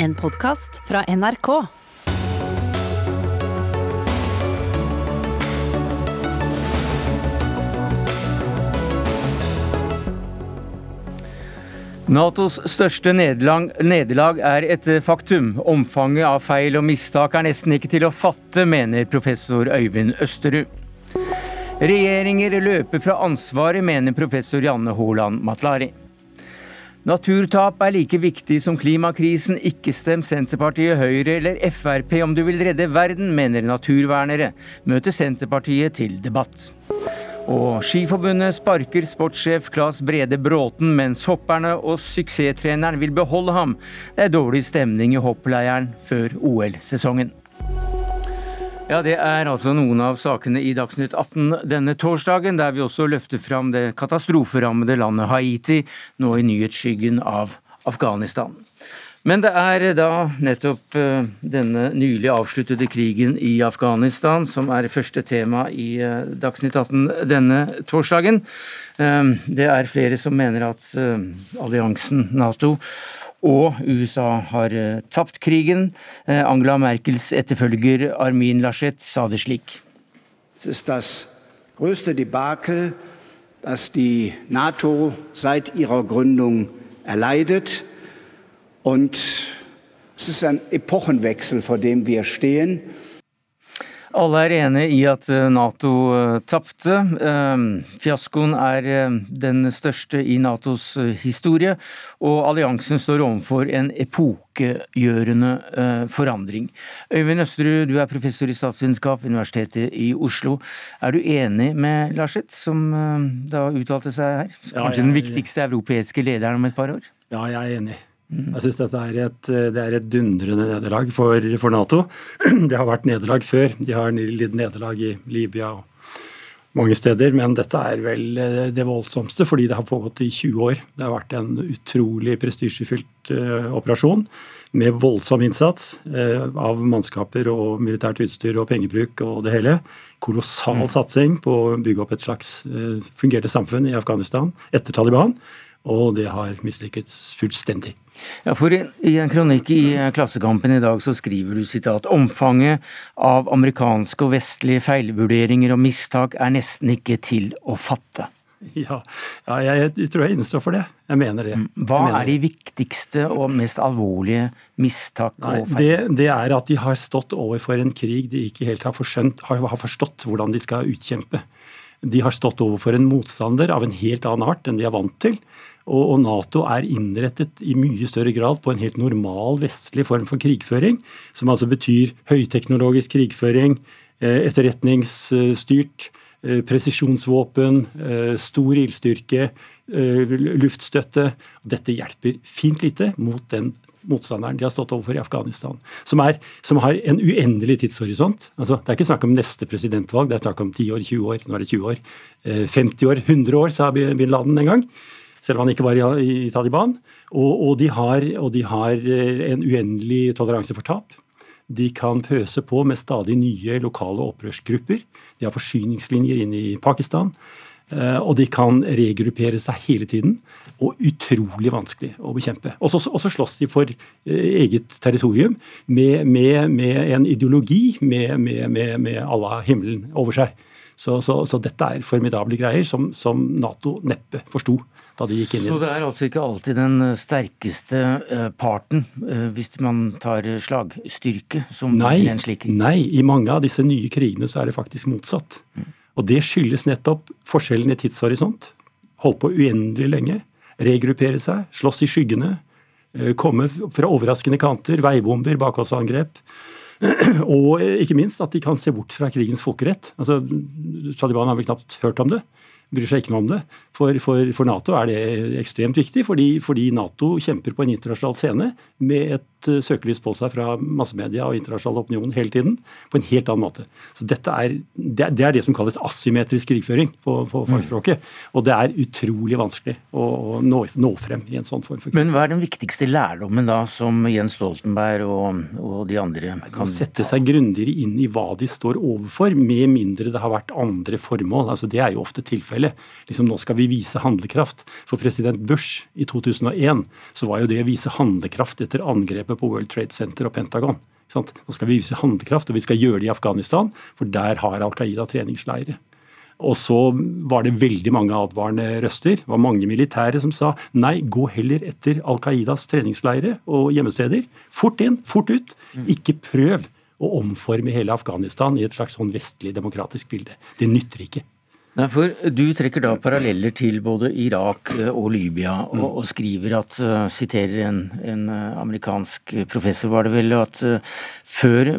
En podkast fra NRK. Natos største nederlag er et faktum. Omfanget av feil og mistak er nesten ikke til å fatte, mener professor Øyvind Østerud. Regjeringer løper fra ansvaret, mener professor Janne Holand Matlari. Naturtap er like viktig som klimakrisen. Ikke stem Senterpartiet, Høyre eller Frp om du vil redde verden, mener naturvernere. Møter Senterpartiet til debatt. Og Skiforbundet sparker sportssjef Claes Brede Bråten, mens hopperne og suksesstreneren vil beholde ham. Det er dårlig stemning i hoppleiren før OL-sesongen. Ja, Det er altså noen av sakene i Dagsnytt 18 denne torsdagen, der vi også løfter fram det katastroferammede landet Haiti, nå i nyhetsskyggen av Afghanistan. Men det er da nettopp eh, denne nylig avsluttede krigen i Afghanistan som er første tema i eh, Dagsnytt 18 denne torsdagen. Eh, det er flere som mener at alliansen Nato og USA har tapt krigen. Angela Merkels etterfølger Armin Laschet sa det slik. Det er det größte Debakel, das die NATO seit ihrer Gründung erleidet. Und es ist ein Epochenwechsel, vor dem wir stehen. Alle er enige i at eh, Nato eh, tapte. Ehm, fiaskoen er eh, den største i Natos historie, og alliansen står overfor en epokegjørende forandring. Øyvind Østerud, du er professor i statsvitenskap ved Universitetet i Oslo. Er du enig med Larseth, som da uttalte seg her? Kanskje ja, jeg, den viktigste europeiske lederen om et par år? Ja, jeg er enig. Mm. Jeg syns dette er et, det er et dundrende nederlag for, for, Nato. Det har vært nederlag før. De har lidd nederlag i Libya og mange steder, men dette er vel eh, det voldsomste fordi det har pågått i 20 år. Det har vært en utrolig prestisjefylt uh, operasjon med voldsom innsats uh, av mannskaper og militært utstyr og pengebruk og det hele. Kolossal mm. satsing på å bygge opp et slags uh, fungerte samfunn i Afghanistan etter Taliban og det har mislykkes fullstendig. Ja, for I en kronikk i Klassekampen i dag så skriver du sitat omfanget av amerikanske og vestlige feilvurderinger og mistak er nesten ikke til å fatte. Ja, ja jeg, jeg, tror jeg innstår for det. Jeg mener det. Mm. Hva mener er de viktigste og mest alvorlige mistak Nei, og feil? Det, det, er at de har stått overfor en krig de ikke helt har, forskjønt, har, har forstått hvordan de skal utkjempe. De har stått overfor en motstander av en helt annen art enn de er vant til. Og Nato er innrettet i mye større grad på en helt normal vestlig form for krigføring, som altså betyr høyteknologisk krigføring, eh, etterretningsstyrt, eh, presisjonsvåpen, eh, stor ildstyrke, luftstøtte. Dette hjelper fint lite mot den motstanderen de har stått overfor i Afghanistan. Som, er, som har en uendelig tidshorisont. Altså, det er ikke snakk om neste presidentvalg, det er snakk om 10 år, 20 år, nå er det 20 år. 50 år, 100 år, sa bin Laden en gang selv om han ikke var i, i Taliban. Og, og, de har, og, de har, eh, en uendelig toleranse for tap. De kan pøse på med stadig nye lokale opprørsgrupper. De har forsyningslinjer inn i Pakistan. Eh, og de kan regruppere seg hele tiden. Og utrolig vanskelig å bekjempe. Og så slåss de for eh, eget territorium med, med, med en ideologi med, med Allah himmelen over seg. Så, så, så, dette er formidable greier som, som Nato neppe forsto da de gikk inn i det. Så det er altså ikke alltid den eh, sterkeste eh, parten, eh, hvis man tar slagstyrke, som nei, en slik? Nei, i mange av disse nye krigene så er det faktisk motsatt. Og det skyldes nettopp forskjellen i tidshorisont. Holdt på uendelig lenge. Regruppere seg, slåss i skyggene. Komme fra overraskende kanter, veibomber, bakholdsangrep. Og ikke minst at de kan se bort fra krigens folkerett. Altså, Taliban har vel knapt hørt om det bryr seg ikke noe om det. For, for, for Nato er det ekstremt viktig, fordi, fordi, Nato kjemper på en internasjonal scene med et uh, søkelys på seg fra massemedia og internasjonal opinion hele tiden, på en helt annen måte. Så dette er, det, det er det som kalles asymmetrisk krigføring på, på mm. fagspråket. Mm. Og det er utrolig vanskelig å, å nå, nå, frem i en sånn form for krig. Men hva er den viktigste lærdommen da, som Jens Stoltenberg og, og de andre kan Sette seg grundigere inn i hva de står overfor, med mindre det har vært andre formål. Altså, det er jo ofte tilfellet tilfelle. Liksom, nå skal vi vise handlekraft. For president Bush i 2001 så var jo det å vise handlekraft etter angrepet på World Trade Center og Pentagon. Nå skal vi vise handlekraft, og vi skal gjøre det i Afghanistan, for der har Al Qaida treningsleire. Og så var det veldig mange advarende røster. Det var mange militære som sa nei, gå heller etter Al Qaidas treningsleire og gjemmesteder. Fort inn, fort ut. Ikke prøv å omforme hele Afghanistan i et slags sånn vestlig demokratisk bilde. Det nytter ikke. Nei, for Du trekker da paralleller til både Irak eh, og Libya, og, og skriver at, uh, siterer en, en, amerikansk professor, var det vel, at før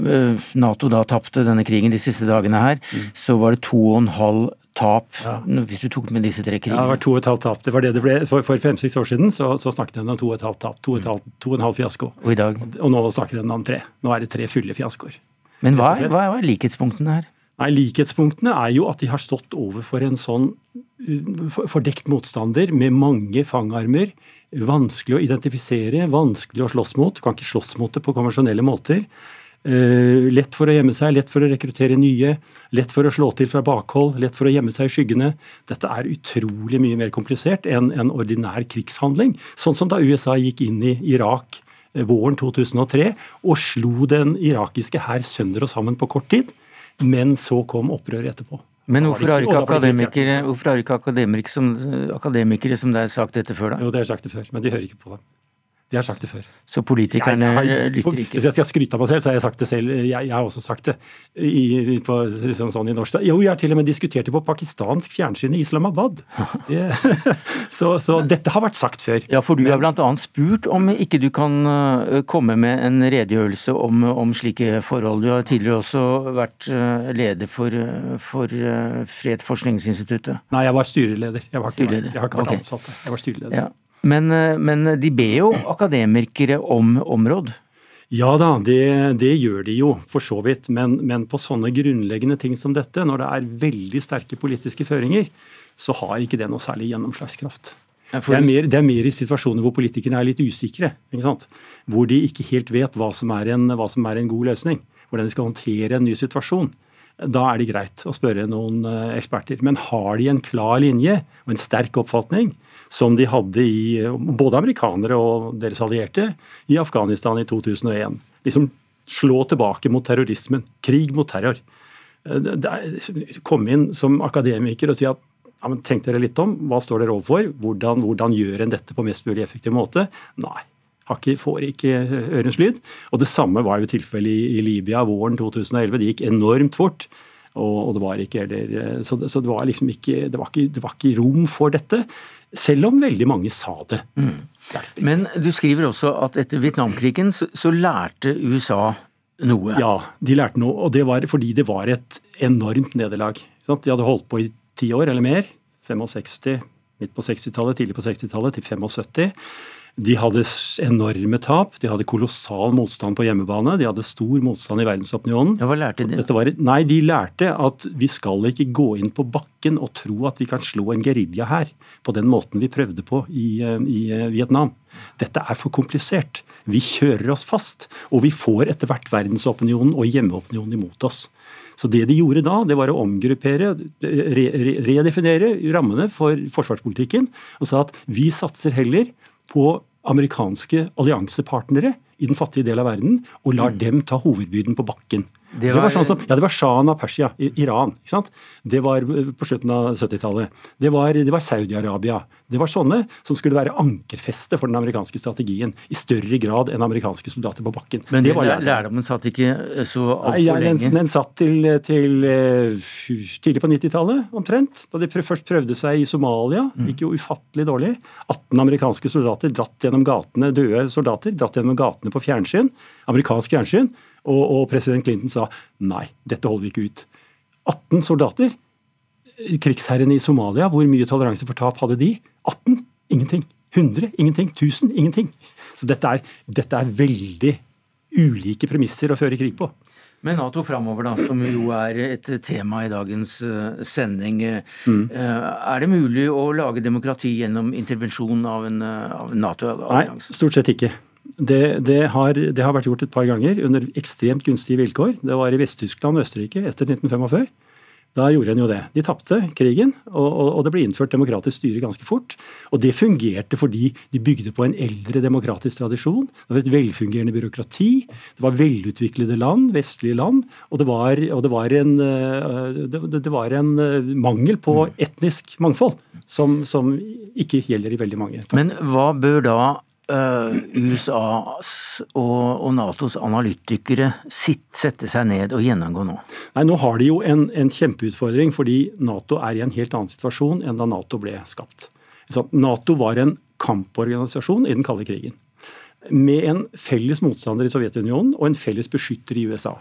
Nato da tapte denne krigen de siste dagene her, så var det to og en halv tap, ja. hvis du tok med disse tre krigene? Ja, det var to og et halvt tap. Det var det det ble. For, for fem-seks år siden så, så snakket en om to og et halvt tap. To og, et halvt, to og en halv fiasko. Og i dag? Og, og nå snakker en om tre. Nå er det tre fulle fiaskoer. Men hva er, hva er likhetspunktene her? Nei, Likhetspunktene er jo at de har stått overfor en sånn uh, fordekt motstander med mange fangarmer. Vanskelig å identifisere, vanskelig å slåss mot. Du kan ikke slåss mot det på konvensjonelle måter. Uh, lett for å gjemme seg, lett for å rekruttere nye. Lett for å slå til fra bakhold, lett for å gjemme seg i skyggene. Dette er utrolig mye mer komplisert enn en ordinær krigshandling. Sånn som da USA gikk inn i Irak uh, våren 2003 og slo den irakiske hær sønder og sammen på kort tid. Men så kom opprøret etterpå. Men hvorfor har ikke akademikere, hvorfor har ikke akademikere som, akademikere som deg sagt dette før, da? Jo, det har sagt det før, men de hører ikke på det. De har sagt det før. Så politikerne lytter ikke? Hvis jeg skal skryte av meg selv, så har jeg sagt det selv. Jeg, jeg har også sagt det i, på, liksom sånn i norsk. Jo, jeg har til og med diskutert det på pakistansk fjernsyn i Islamabad. så, så, dette har vært sagt før. Ja, for du har bl.a. spurt om ikke du kan øh, komme med en redegjørelse om, om slike forhold. Du har tidligere også vært øh, leder for, øh, for Fredsforskningsinstituttet. Nei, jeg var styreleder. Jeg, var ikke, styreleder. jeg har ikke vært okay. ansatt. Jeg var styreleder. Ja. Men, eh, men, de ber jo akademikere om områd? Ja da, det, det, gjør de jo, for så vidt. Men, men, på sånne grunnleggende ting som dette, når det er veldig sterke politiske føringer, så har ikke det noe særlig gjennomslagskraft. Det er, mer, det er, mer, i situasjoner hvor politikerne er litt usikre. Hvor de ikke helt vet hva som, en, hva som, er en, god løsning. Hvordan de skal håndtere en ny situasjon. Da er det greit å spørre noen eh, eksperter. Men har de en klar linje og en sterk oppfatning, som de hadde i både amerikanere og deres allierte i Afghanistan i 2001. Liksom slå tilbake mot terrorismen. Krig mot terror. Komme inn som akademiker og si at ja, men tenk dere litt om, hva står dere overfor? Hvordan, hvordan gjør en dette på mest mulig effektiv måte? Nei. Får ikke ørens lyd. Og Det samme var jo tilfellet i, Libya våren 2011. Det gikk enormt fort. Og, det var ikke heller, så, så det var liksom ikke det var ikke, det var ikke rom for dette. Selv om veldig mange sa det. Mm. Men du skriver også at etter Vietnamkrigen så, så, lærte USA noe? Ja, de lærte noe. Og det var fordi det var et enormt nederlag. De hadde holdt på i ti år eller mer. 65, midt på 60-tallet, tidlig på 60-tallet, til 75. De hadde enorme tap, de hadde kolossal motstand på hjemmebane. De hadde stor motstand i verdensopinionen. Ja, hva lærte de? Var, nei, De lærte at vi skal ikke gå inn på bakken og tro at vi kan slå en gerilja her på den måten vi prøvde på i, eh, i eh, Vietnam. Dette er for komplisert. Vi kjører oss fast, og vi får etter hvert verdensopinionen og hjemmeopinionen imot oss. Så det de gjorde da, det var å omgruppere, re, re, redefinere rammene for forsvarspolitikken og sa at vi satser heller på amerikanske alliansepartnere i den fattige del av verden og lar mm. dem ta hovedbyrden på bakken. Det var, det var, sånn som, ja, det var Shahen av Persia, Iran. ikke sant? Det var eh, på slutten av 70-tallet. Det var, var Saudi-Arabia. Det var sånne som skulle være ankerfeste for den amerikanske strategien. I større grad enn amerikanske soldater på bakken. Men det var lærdommen satt ikke så altfor ja, lenge? Den, den satt til, til uh, tidlig på 90-tallet, omtrent. Da de først prøvde seg i Somalia. Mm. Gikk jo ufattelig dårlig. 18 amerikanske soldater dratt gjennom gatene, døde soldater, dratt gjennom gatene på fjernsyn. Amerikansk fjernsyn og, og, president Clinton sa nei, dette holder vi ikke ut. 18 soldater. Krigsherrene i Somalia, hvor mye toleranse for tap hadde de? 18? Ingenting. 100? Ingenting. 1000? Ingenting. Så dette er, dette er veldig ulike premisser å føre krig på. Men Nato framover, da, som jo er et tema i dagens uh, sending. Mm. Uh, er det mulig å lage demokrati gjennom intervensjon av en, av Nato-allianse? Nei, stort sett ikke. Det, det, har, det, har, vært gjort et par ganger under ekstremt gunstige vilkår. Det var i Vest-Tyskland og Østerrike etter 1945. Da gjorde en jo det. De tapte krigen, og, og, det ble innført demokratisk styre ganske fort. Og det fungerte fordi de bygde på en eldre demokratisk tradisjon. Det var et velfungerende byråkrati. Det var velutviklede land, vestlige land. Og det var, og det var, en, eh, det, var en, eh, mangel på etnisk mangfold som, som ikke gjelder i veldig mange. Men hva bør da USAs og, og, Natos analytikere sitt, sette seg ned og gjennomgå nå? Nei, Nå har de jo en, en, kjempeutfordring, fordi Nato er i en helt annen situasjon enn da Nato ble skapt. Så Nato var en kamporganisasjon i den kalde krigen. Med en felles motstander i Sovjetunionen og en felles beskytter i USA.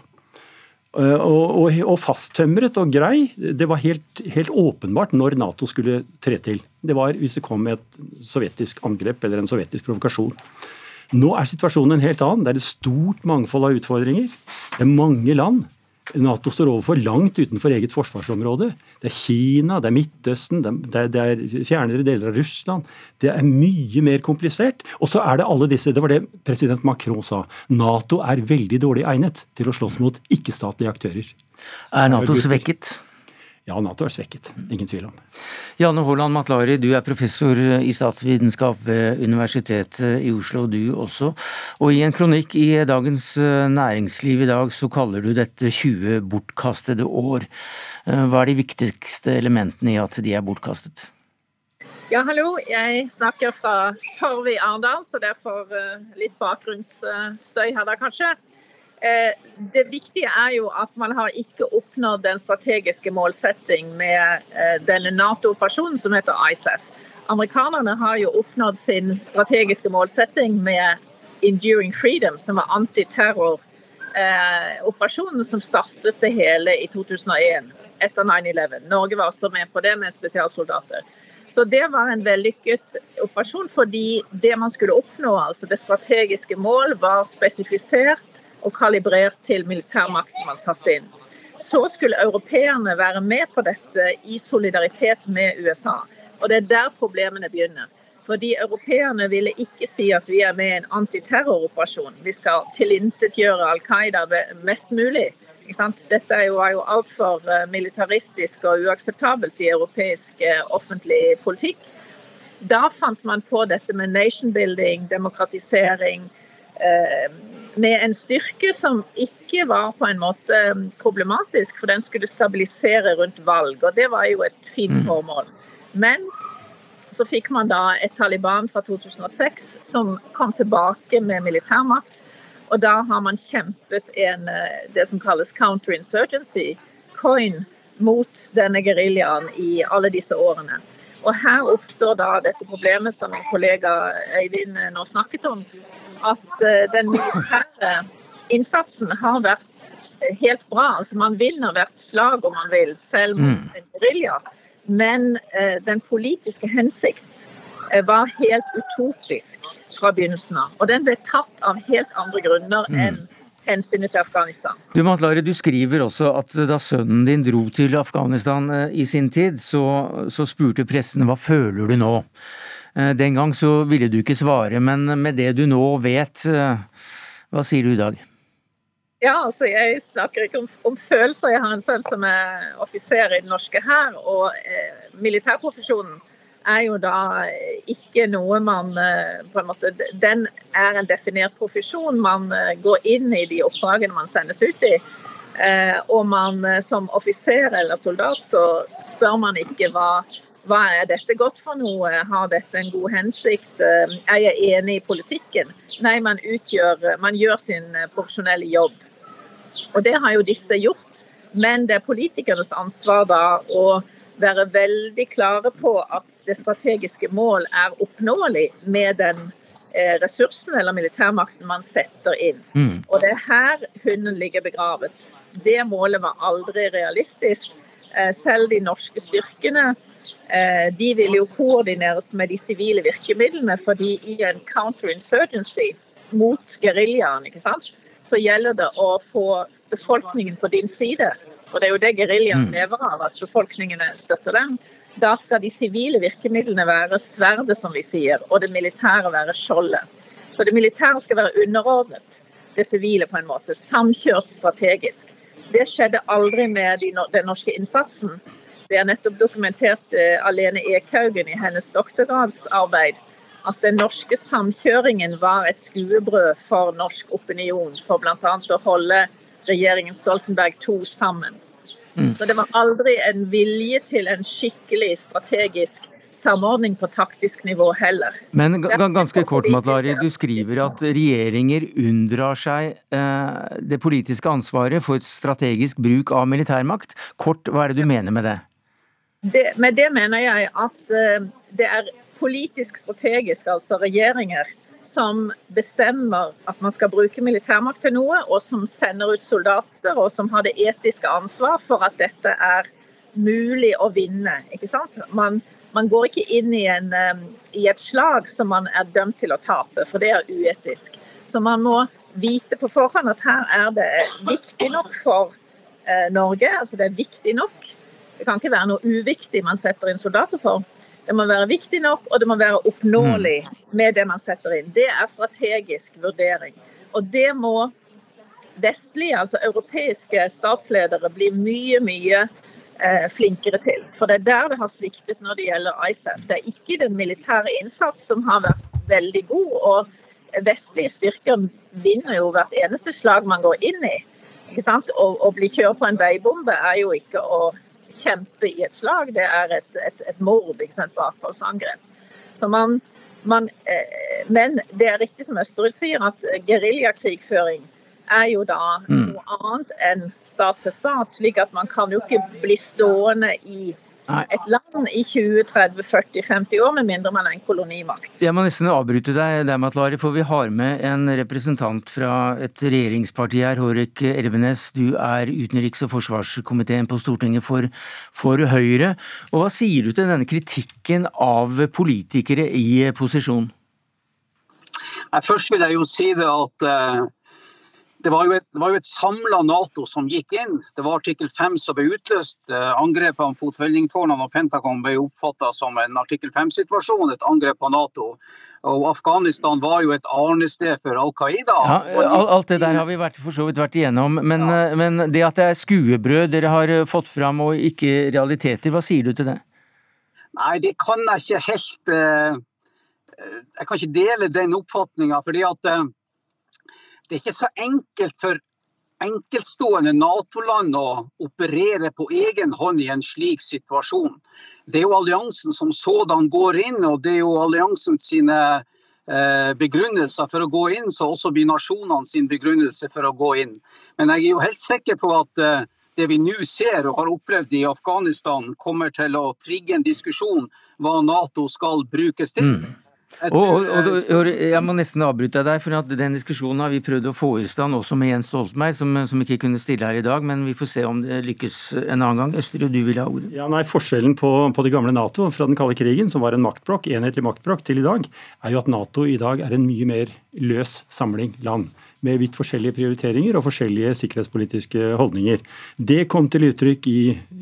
Eh, og, og, og, fasttømret og grei. Det var helt, helt, åpenbart når Nato skulle tre til. Det var hvis det kom et sovjetisk angrep eller en sovjetisk provokasjon. Nå er situasjonen en helt annen. Det er et stort mangfold av utfordringer. Det er mange land Nato står overfor langt utenfor eget forsvarsområde. Det er Kina, det er Midtøsten, det er, det er fjernere deler av Russland. Det er mye mer komplisert. Og så er det alle disse Det var det president Macron sa. Nato er veldig dårlig egnet til å slåss mot ikke-statlige aktører. Er Nato svekket? Ja, Nato er svekket. Ingen tvil om. det. Janne Haaland Matlari, du er professor i statsvitenskap ved Universitetet i Oslo, du også. Og i en kronikk i Dagens Næringsliv i dag så kaller du dette 20 bortkastede år. Eh, hva er de viktigste elementene i at de er bortkastet? Ja, hallo. Jeg snakker fra Torv i Arendal, så derfor eh, litt bakgrunnsstøy her da, kanskje. Eh, det viktige er jo at man har ikke oppnådd den strategiske målsetting med eh, denne Nato-operasjonen som heter ISAF. Amerikanerne har jo oppnådd sin strategiske målsetting med Enduring Freedom, som var antiterroroperasjonen som startet det hele i 2001, etter 9-11. Norge var også med på det med spesialsoldater. Så det var en vellykket operasjon fordi det man skulle oppnå, altså det strategiske mål, var spesifisert og kalibrert til militærmakten man satte inn. Så skulle europeerne være med på dette i solidaritet med USA. Og det er der problemene begynner. Fordi europeerne ville ikke si at vi er med i en antiterroroperasjon. Vi skal tilintetgjøre Al Qaida mest mulig. Dette er jo, altfor eh, militaristisk og uakseptabelt i europeisk eh, offentlig politikk. Da fant man på dette med nation building, demokratisering, med en styrke som ikke var på en måte problematisk, for den skulle stabilisere rundt valg. og Det var jo et fint mm. formål. Men så fikk man da et Taliban fra 2006 som kom tilbake med militærmakt. Og da har man kjempet en, eh, det som kalles counterinsurgency, coin, mot denne geriljaen i alle disse årene. Og her oppstår da dette problemet som min kollega Øyvind nå snakket om, at eh, den militære innsatsen har vært helt bra. Altså Man vinner hvert slag om man vil, selv mot mm. en gerilja. Men eh, den politiske hensikt eh, var helt utopisk fra begynnelsen av. Og den ble tatt av helt andre grunner mm. enn hensynet til Afghanistan. Du Matlare, du skriver også at da sønnen din dro til Afghanistan i sin tid, så, så spurte pressen hva føler du nå? Eh, den gang så ville du ikke svare, men med det du nå vet, eh, hva sier du i dag? Ja, altså Jeg snakker ikke om, om, følelser. Jeg har en sønn som er offiser i den norske hær. Og eh, militærprofesjonen er jo da ikke noe man eh, på en måte, Den er en definert profesjon. Man eh, går inn i de oppdragene man sendes ut i. Eh, og man som offiser eller soldat så spør man ikke hva hva er dette godt for noe? Har dette en god hensikt? Eh, er jeg enig i politikken? Nei, man, utgjør, man gjør sin eh, profesjonelle jobb. Og det har jo disse gjort. Men det er politikernes ansvar da å være veldig klare på at det strategiske mål er oppnåelig med den eh, ressursen eller militærmakten man setter inn. Mm. Og det er her hunden ligger begravet. Det målet var aldri realistisk. Selv de norske styrkene Eh, de vil jo koordineres med de sivile virkemidlene, fordi i en counterinsurgency mot geriljaen, så gjelder det å få befolkningen på din side. Og det er jo det geriljaen mm. lever av, at befolkningene støtter dem. Da skal de sivile virkemidlene være sverdet, som vi sier, og det militære være skjoldet. Så det militære skal være underordnet det sivile på en måte. Samkjørt strategisk. Det skjedde aldri med den norske innsatsen. Det er nettopp dokumentert av Lene Ekhaugen i hennes doktorgradsarbeid at den norske samkjøringen var et skuebrød for norsk opinion, for bl.a. å holde regjeringen Stoltenberg II sammen. Mm. Så det var aldri en vilje til en skikkelig strategisk samordning på taktisk nivå heller. Men ganske kort, Matlari. Du skriver at regjeringer unndrar seg eh, det politiske ansvaret for strategisk bruk av militærmakt. Kort, hva er det du mener med det? Det med det mener jeg at eh, det er politisk strategisk, altså regjeringer, som bestemmer at man skal bruke militærmakt til noe, og som sender ut soldater, og som har det etiske ansvar for at dette er mulig å vinne. ikke sant? Man man går ikke inn i, en, um, i, et slag som man er dømt til å tape, for det er uetisk. Så man må vite på forhånd at her er det viktig nok for eh, Norge. Altså det er viktig nok. Det kan ikke være noe uviktig man setter inn soldater for. Det må være viktig nok, og det må være oppnåelig med det man setter inn. Det er strategisk vurdering. Og det må vestlige, altså europeiske statsledere bli mye, mye eh, flinkere til. For det er der det har sviktet når det gjelder ISAF. Det er ikke den militære innsats som har vært veldig god. og Vestlige styrker vinner jo hvert eneste slag man går inn i. Å, å bli kjørt på en veibombe er jo ikke å kjempe i et slag, det er et, et, et mord. ikke sant, Bakholdsangrep. Så man, man, eh, men det er riktig som Østerud sier, at geriljakrigføring er jo da mm. noe annet enn stat til stat. slik at man kan jo ikke bli stående i et land i 20-30-40-50 år, med mindre man er en kolonimakt. Jeg må nesten avbryte deg, der, Matlari, for vi har med en representant fra et regjeringsparti her, Hårek Elvenes. Du er utenriks- og forsvarskomiteen på Stortinget for, for Høyre. Og Hva sier du til denne kritikken av politikere i posisjon? Først vil jeg jo si det at uh, det var jo et, det et samla Nato som gikk inn. Det var artikkel 5 som ble utløst. Eh, angrepet på Fotwellingtårnene og Pentagon ble oppfatta som en artikkel 5-situasjon, et angrep på Nato. Og Afghanistan var jo et arnested for Al Qaida. Ja, alt det der har vi vært, for så vidt vært igjennom. Men, ja. Eh, men, det at det er skuebrød dere har eh, fått fram og ikke realiteter, hva sier du til det? Nei, det kan jeg ikke helt Jeg kan ikke dele den oppfatninga. fordi at det er ikke så enkelt for enkeltstående Nato-land å operere på egen hånd i en slik situasjon. Det er jo alliansen som sådan går inn, og det er jo alliansen sine eh, begrunnelser for å gå inn, så også blir nasjonene sin begrunnelse for å gå inn. Men jeg er jo helt sikker på at eh, det vi nå ser og har opplevd i Afghanistan, kommer til å trigge en diskusjon hva Nato skal brukes til. Mm. Og, og, og, jeg må nesten avbryte deg, for at den diskusjonen har vi prøvd å få i stand også med Jens Stoltenberg, som, som, ikke kunne stille her i dag. Men vi får se om det lykkes en annen gang. Østerud, du vil ha ordet. Ja, nei, Forskjellen på, på det gamle Nato fra den kalde krigen, som var en maktblokk, enhetlig maktblokk, til i dag, er jo at Nato i dag er en mye mer løs samling land med vidt forskjellige prioriteringer og forskjellige sikkerhetspolitiske holdninger. Det kom til uttrykk i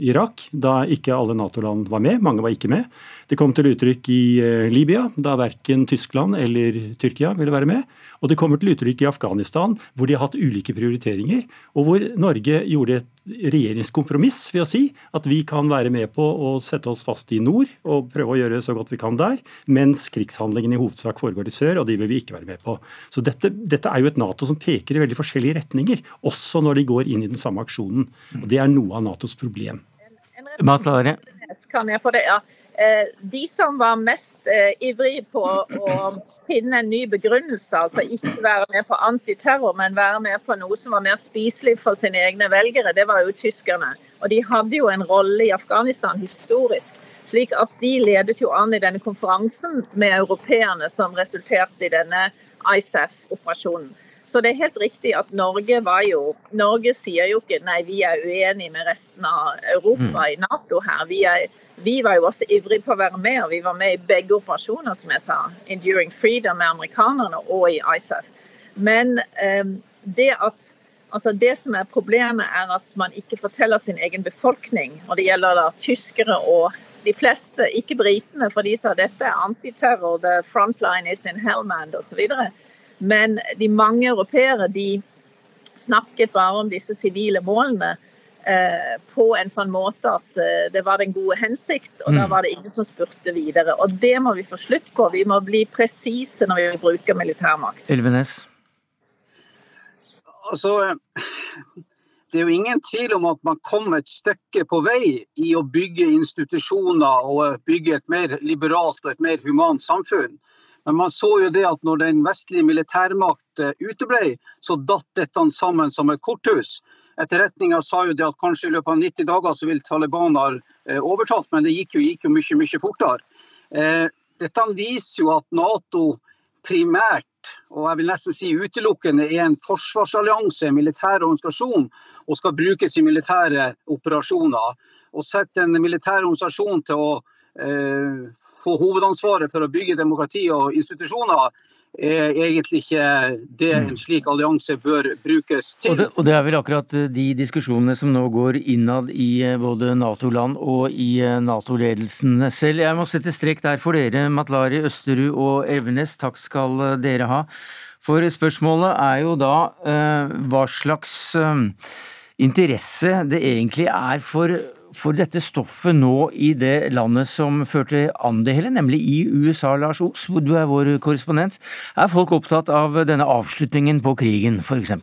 Irak, da ikke alle Nato-land var med. Mange var ikke med. Det kom til uttrykk i eh, Libya, da verken Tyskland eller Tyrkia ville være med. Og det kommer til uttrykk i Afghanistan, hvor de har hatt ulike prioriteringer, og hvor Norge gjorde et regjeringskompromiss ved å si at vi kan være med på å sette oss fast i nord og prøve å gjøre så godt vi kan der, mens krigshandlingene i hovedsak foregår i sør, og de vil vi ikke være med på. Så dette, dette er jo et Nato som peker i veldig forskjellige retninger, også når de går inn i den samme aksjonen. Og Det er noe av Natos problem. Matlare. Kan jeg få det? Ja. Eh, de som var mest eh, ivrig på å finne en ny begrunnelse. Altså ikke være med på antiterror, men være med på noe som var mer spiselig for sine egne velgere. Det var jo tyskerne. Og de hadde jo en rolle i Afghanistan historisk. Slik at de ledet jo an i denne konferansen med europeerne som resulterte i denne ISAF-operasjonen. Så det er helt riktig at Norge var jo Norge sier jo ikke nei, vi er uenige med resten av Europa mm. i Nato her. Vi, er, vi var jo også ivrige på å være med, og vi var med i begge operasjoner, som jeg sa. Enduring Freedom med amerikanerne og i ISAF. Men um, det at Altså Det som er problemet, er at man ikke forteller sin egen befolkning. Og det gjelder da tyskere og de fleste, ikke britene, for de sa dette er antiterror, the frontline is in Hellman osv. Men de mange europeere de snakket bare om disse sivile målene på en sånn måte at eh, det var den gode hensikt, og mm. da var det ingen som spurte videre. Og det må vi få slutt på. Vi må bli presise når vi bruker militærmakt. Elvenes. Altså, det er jo ingen tvil om at man kom et stykke på vei i å bygge institusjoner og bygge et mer liberalt og et mer humant samfunn. Men man så jo det at når den vestlige militærmakt uteblei, uteble, så datt dette sammen som et korthus. Etterretninga sa jo det at kanskje i løpet av 90 dager så vil Taliban ha eh, overtatt, men det gikk jo, gikk jo mye, mye fortere. Eh, dette viser jo at Nato primært, og jeg vil nesten si utelukkende, er en forsvarsallianse, en militær organisasjon, og skal brukes i militære operasjoner. Å sette en militær organisasjon til å eh, få hovedansvaret for å bygge demokrati og institusjoner, er egentlig ikke det en mm. slik allianse bør brukes til. Og det, og det, er vel akkurat eh, de diskusjonene som nå går innad i eh, både Nato-land og i eh, Nato-ledelsen selv. Jeg må sette strek der for dere, Matlari, Østerud og Evenes. Takk skal dere ha. For spørsmålet er jo da hva slags interesse det egentlig er for for dette stoffet nå i det landet som førte an det hele, nemlig i USA, Lars Os, hvor du er vår korrespondent. Er folk opptatt av denne avslutningen på krigen, f.eks.?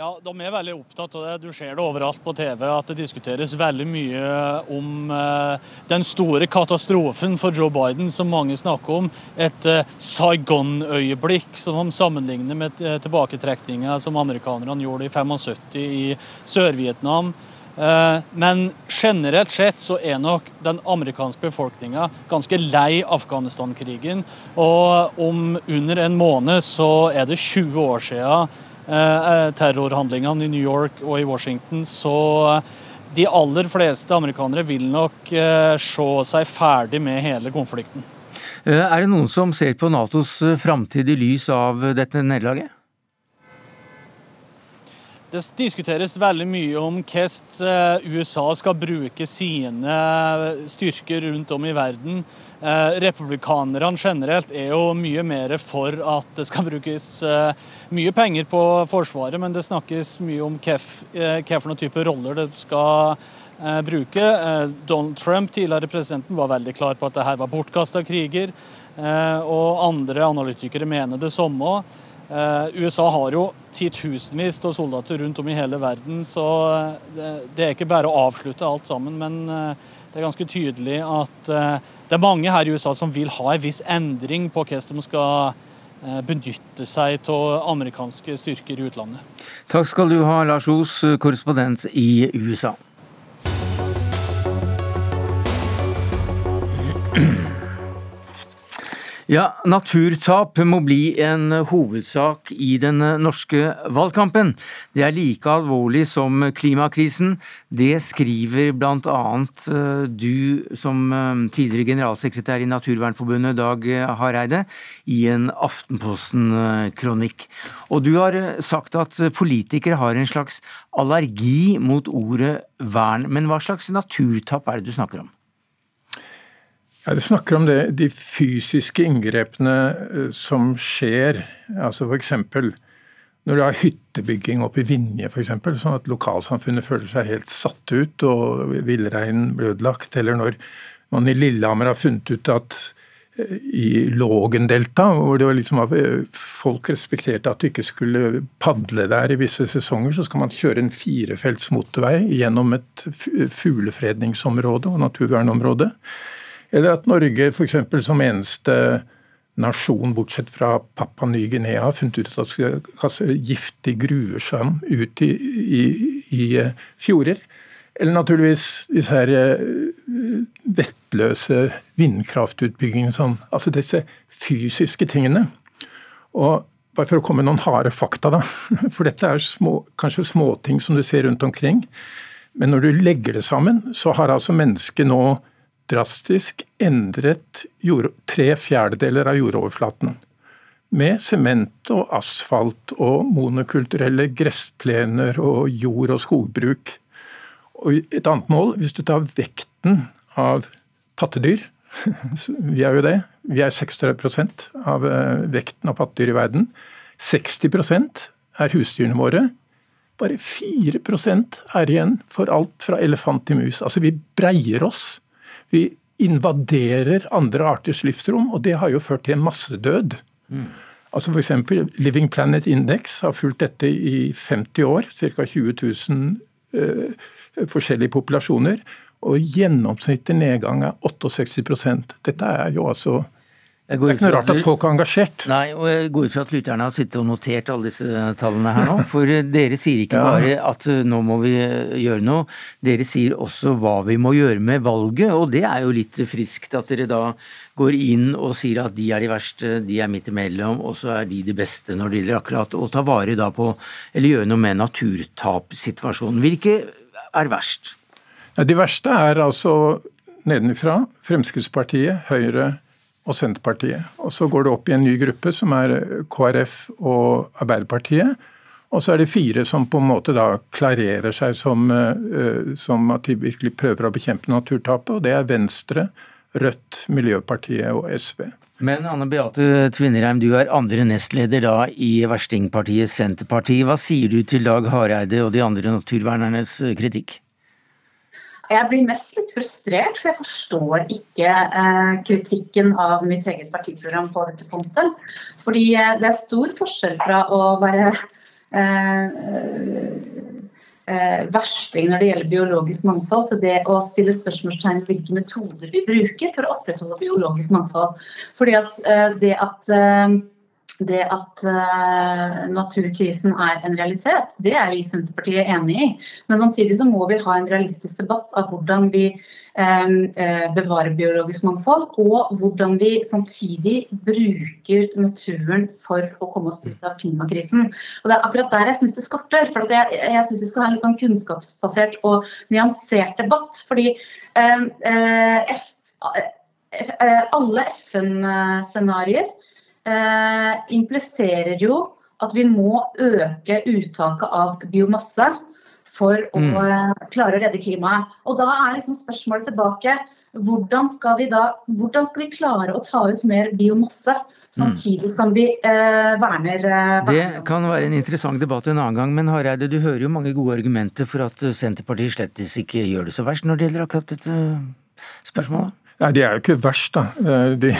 Ja, De er veldig opptatt av det. Du ser det overalt på TV at det diskuteres veldig mye om eh, den store katastrofen for Joe Biden som mange snakker om. Et eh, Saigon-øyeblikk som de sammenligner med eh, tilbaketrekninga som amerikanerne gjorde i 75 i Sør-Vietnam. Men generelt sett så er nok den amerikanske befolkninga ganske lei Afghanistan-krigen. Og om under en måned så er det 20 år siden terrorhandlingene i New York og i Washington, så eh, de aller fleste amerikanere vil nok se seg ferdig med hele konflikten. Er det noen som ser på Natos framtid i lys av dette nederlaget? Det diskuteres veldig mye om hvordan USA skal bruke sine styrker rundt om i verden. Eh, republikanerne generelt er jo mye mer for at det skal brukes eh, mye penger på Forsvaret, men det snakkes mye om hva typer roller det skal bruke. Donald Trump, tidligere presidenten, var veldig klar på at dette var bortkasta kriger. Og andre analytikere mener det samme. USA har jo titusenvis av soldater rundt om i hele verden, så det er ikke bare å avslutte alt sammen. Men det er ganske tydelig at det er mange her i USA som vil ha en viss endring på hvordan de skal eh, benytte seg av amerikanske styrker i utlandet. Takk skal du ha, Lars Os, korrespondent i USA. Ja, naturtap må bli en hovedsak i den norske valgkampen. Det er like alvorlig som klimakrisen. Det skriver bl.a. Eh, du som eh, tidligere generalsekretær i Naturvernforbundet, Dag Hareide, i en Aftenposten-kronikk. Og du har sagt at politikere har en slags allergi mot ordet vern. Men hva slags naturtap er det du snakker om? Ja, Du snakker om det, de fysiske inngrepene eh, som skjer. altså F.eks. når du har hyttebygging oppe i Vinje, for eksempel, sånn at lokalsamfunnet føler seg helt satt ut og villreinen blir ødelagt. Eller når man i Lillehammer har funnet ut at eh, i Lågendelta, hvor det var liksom eh, folk respekterte at du ikke skulle padle der i visse sesonger, så skal man kjøre en firefelts motorvei gjennom et fuglefredningsområde og naturvernområde. Eller at Norge f.eks. som eneste nasjon, bortsett fra Papua Ny-Guinea, har funnet ut at det skal kaste giftig gruvesand ut i, i, i, eh, fjorder. Eller naturligvis disse her eh, vettløse vindkraftutbyggingene. Sånn. Altså disse fysiske tingene. Og bare for å komme med noen harde fakta, da. For dette er små, kanskje småting som du ser rundt omkring. Men når du legger det sammen, så har altså mennesket nå drastisk endret jord, tre fjerdedeler av jordoverflaten. Med sement og asfalt og monokulturelle gressplener og jord- og skogbruk. Og et annet mål, hvis du tar vekten av pattedyr Vi er jo det. Vi er 36 av eh, vekten av pattedyr i verden. 60% er husdyrene våre. Bare 4% er igjen for alt fra elefant til mus. Altså vi breier oss. Vi invaderer andre arters livsrom, og det har jo ført til massedød. Mm. Altså F.eks. Living Planet Index har fulgt dette i 50 år, ca. 20 000 uh, forskjellige populasjoner. Og gjennomsnittlig nedgang er 68 Dette er jo altså det er ikke noe rart at folk er engasjert. Nei, og jeg går ut fra at lytterne har sittet og notert alle disse tallene her nå. For dere sier ikke bare at eh, nå må vi eh, gjøre noe, dere sier også hva vi må gjøre med valget. Og det er jo litt friskt at dere da går inn og sier at de er de verste, de er midt imellom, og så er de de beste når det gjelder akkurat å ta vare da på, eller gjøre noe med naturtapssituasjonen. Hvilke er verst? Ja, de verste er altså nedenfra Fremskrittspartiet, Høyre, og Senterpartiet. Og Så går det opp i en ny gruppe, som er KrF og Arbeiderpartiet. Og så er det fire som på en måte da klarerer seg som, eh, som at de virkelig prøver å bekjempe naturtapet. Og det er Venstre, Rødt, Miljøpartiet og SV. Men Anne Beate Tvinnereim, du er andre nestleder da i verstingpartiet Senterpartiet. Hva sier du til Dag Hareide og de andre naturvernernes kritikk? Jeg blir mest litt frustrert, for jeg forstår ikke eh, kritikken av mitt eget partiprogram på dette punktet. Fordi eh, det er stor forskjell fra å være eh, eh, versting når det gjelder biologisk mangfold, til det å stille spørsmålstegn ved hvilke metoder vi bruker for å opprettholde biologisk mangfold. Fordi at eh, det at eh, det at uh, naturkrisen er en realitet, det er vi i Senterpartiet enig i. Men samtidig så må vi ha en realistisk debatt av hvordan vi um, bevarer biologisk mangfold, og hvordan vi samtidig bruker naturen for å komme oss ut av klimakrisen. Og Det er akkurat der jeg syns det skorter. for Jeg, jeg syns vi skal ha en litt sånn kunnskapsbasert og nyansert debatt. fordi um, uh, F, alle FN-scenarioer eh, impliserer jo at vi må øke uttaket av biomasse for å mm. Eh, klare å redde klimaet. Og da er liksom spørsmålet tilbake hvordan skal vi da hvordan skal vi klare å ta ut mer biomasse? Samtidig mm. som vi eh, verner, eh, Det kan være en interessant debatt en annen gang, men Hareide, du hører jo mange gode argumenter for at Senterpartiet slett ikke gjør det så verst når det gjelder akkurat dette spørsmålet? Nei, De er jo ikke verst, da. Eh, de,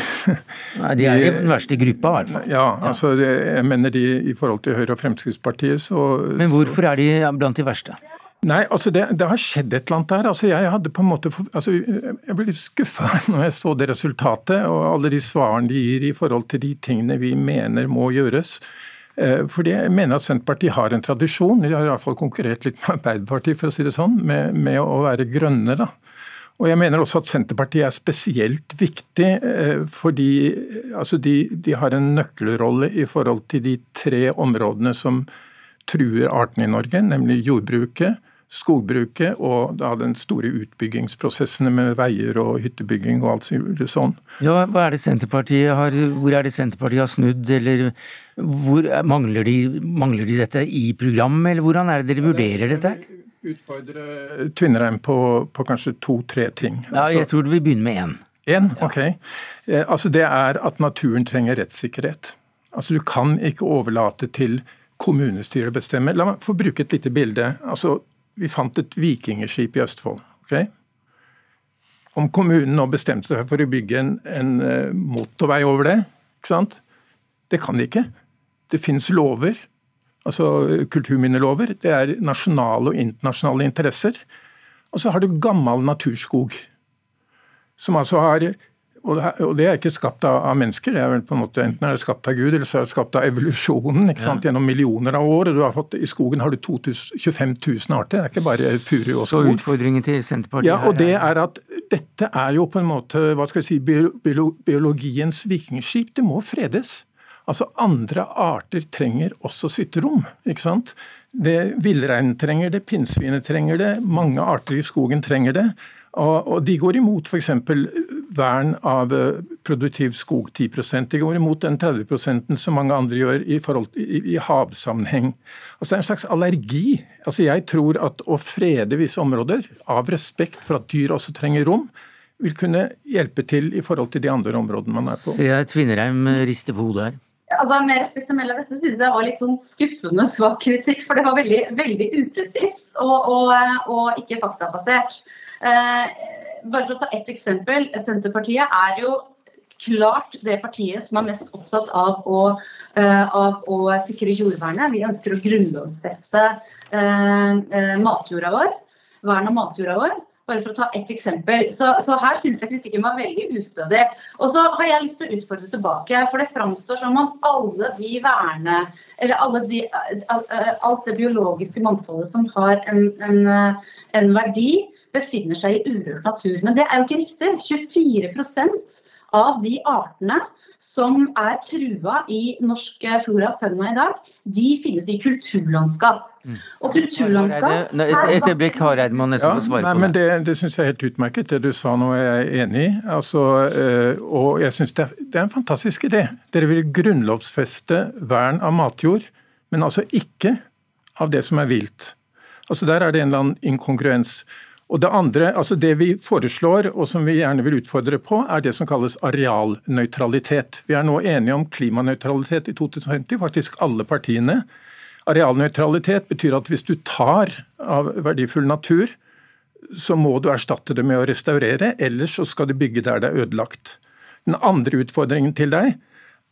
Nei, de er jo den verste gruppa, i hvert fall. Ja, altså, jeg mener de i forhold til Høyre og Fremskrittspartiet, så Men hvorfor er de blant de verste? Nei, altså det, det, har skjedd et eller annet der. Altså jeg hadde på en måte, altså jeg ble litt skuffa når jeg så det resultatet og alle de svarene de gir i forhold til de tingene vi mener må gjøres. Eh, fordi jeg mener at Senterpartiet har en tradisjon, de har i hvert fall konkurrert litt med Arbeiderpartiet for å si det sånn, med, med å være grønne. da. Og jeg mener også at Senterpartiet er spesielt viktig eh, fordi altså de, de, har en nøkkelrolle i forhold til de tre områdene som truer artene i Norge, nemlig jordbruket, skogbruket og da den store utbyggingsprosessene med veier og hyttebygging og alt sånn. Ja, hva er det Senterpartiet har, Hvor er det Senterpartiet har snudd, eller hvor, mangler, de, mangler de dette i programmet, eller hvordan er det dere vurderer dette? Utfordre Tvinnereim på, på kanskje to-tre ting. Ja, jeg tror du vil begynne med én. Én? Ok. Eh, altså det er at naturen trenger rettssikkerhet. Altså Du kan ikke overlate til kommunestyret å bestemme. La meg få bruke et lite bilde. Altså, Vi fant et vikingskip i Østfold. ok? Om kommunen nå bestemte seg for å bygge en, en eh, motorvei over det, ikke sant? det kan de ikke. Det finnes lover altså kulturminnelover. Det er nasjonale og internasjonale interesser. Og så har du gammel naturskog. Som altså har og det er ikke skapt av, mennesker, det er vel på en måte enten er det skapt av Gud, eller så er det skapt av evolusjonen ja. gjennom millioner av år. og du har fått, I skogen har du 2000, 25 000 arter, det er ikke bare furu og skog. Så utfordringen til Senterpartiet Ja, og det er at dette er jo på en måte hva skal vi si, biologiens vikingskip. Det må fredes. Altså Andre arter trenger også sitt rom. ikke sant? Det Villreinen trenger det, pinnsvinet trenger det, mange arter i skogen trenger det. Og, og de går imot f.eks. vern av eh, produktiv skog 10% De går imot den 30 som mange andre gjør i, forhold, i, i havsammenheng. Altså Det er en slags allergi. Altså Jeg tror at å frede visse områder, av respekt for at dyr også trenger rom, vil kunne hjelpe til i forhold til de andre områdene man er på. Så jeg Tvinnereim rister på hodet her. Altså Med respekt å melde, dette synes jeg var litt sånn skuffende svak kritikk. For det var veldig, veldig upresist og, og, og, ikke faktabasert. Eh, bare for å ta ett eksempel. Senterpartiet er jo klart det partiet som er mest opptatt av å, uh, av å sikre jordvernet. Vi ønsker å grunnlovfeste uh, uh, matjorda vår. Vern av matjorda vår. Bare for å ta ett eksempel. Så, så her syns jeg kritikken var veldig ustødig. Og så har jeg lyst til å utfordre tilbake, for det framstår som om alle de verne Eller alle de, alt det biologiske mangfoldet som har en, en, en verdi, befinner seg i urørt natur. Men det er jo ikke riktig. 24 av de artene som er trua i norsk flora og fauna i dag, de finnes i kulturlandskap. Mm. Og kulturlandskap Et, et øyeblikk, Hareide må nesten få svare ja, på det. Det, det syns jeg er helt utmerket. Det du sa nå er jeg enig i. Altså, øh, og jeg syns det, det, er en fantastisk idé. Dere vil grunnlovfeste vern av matjord, men altså ikke av det som er vilt. Altså Der er det en eller annen inkongruens. Og Det andre, altså det vi foreslår og som vi gjerne vil utfordre på, er det som kalles arealnøytralitet. Vi er nå enige om klimanøytralitet i 2050, faktisk alle partiene. Arealnøytralitet betyr at hvis du tar av verdifull natur, så må du erstatte det med å restaurere, ellers så skal du bygge der det er ødelagt. Den andre utfordringen til deg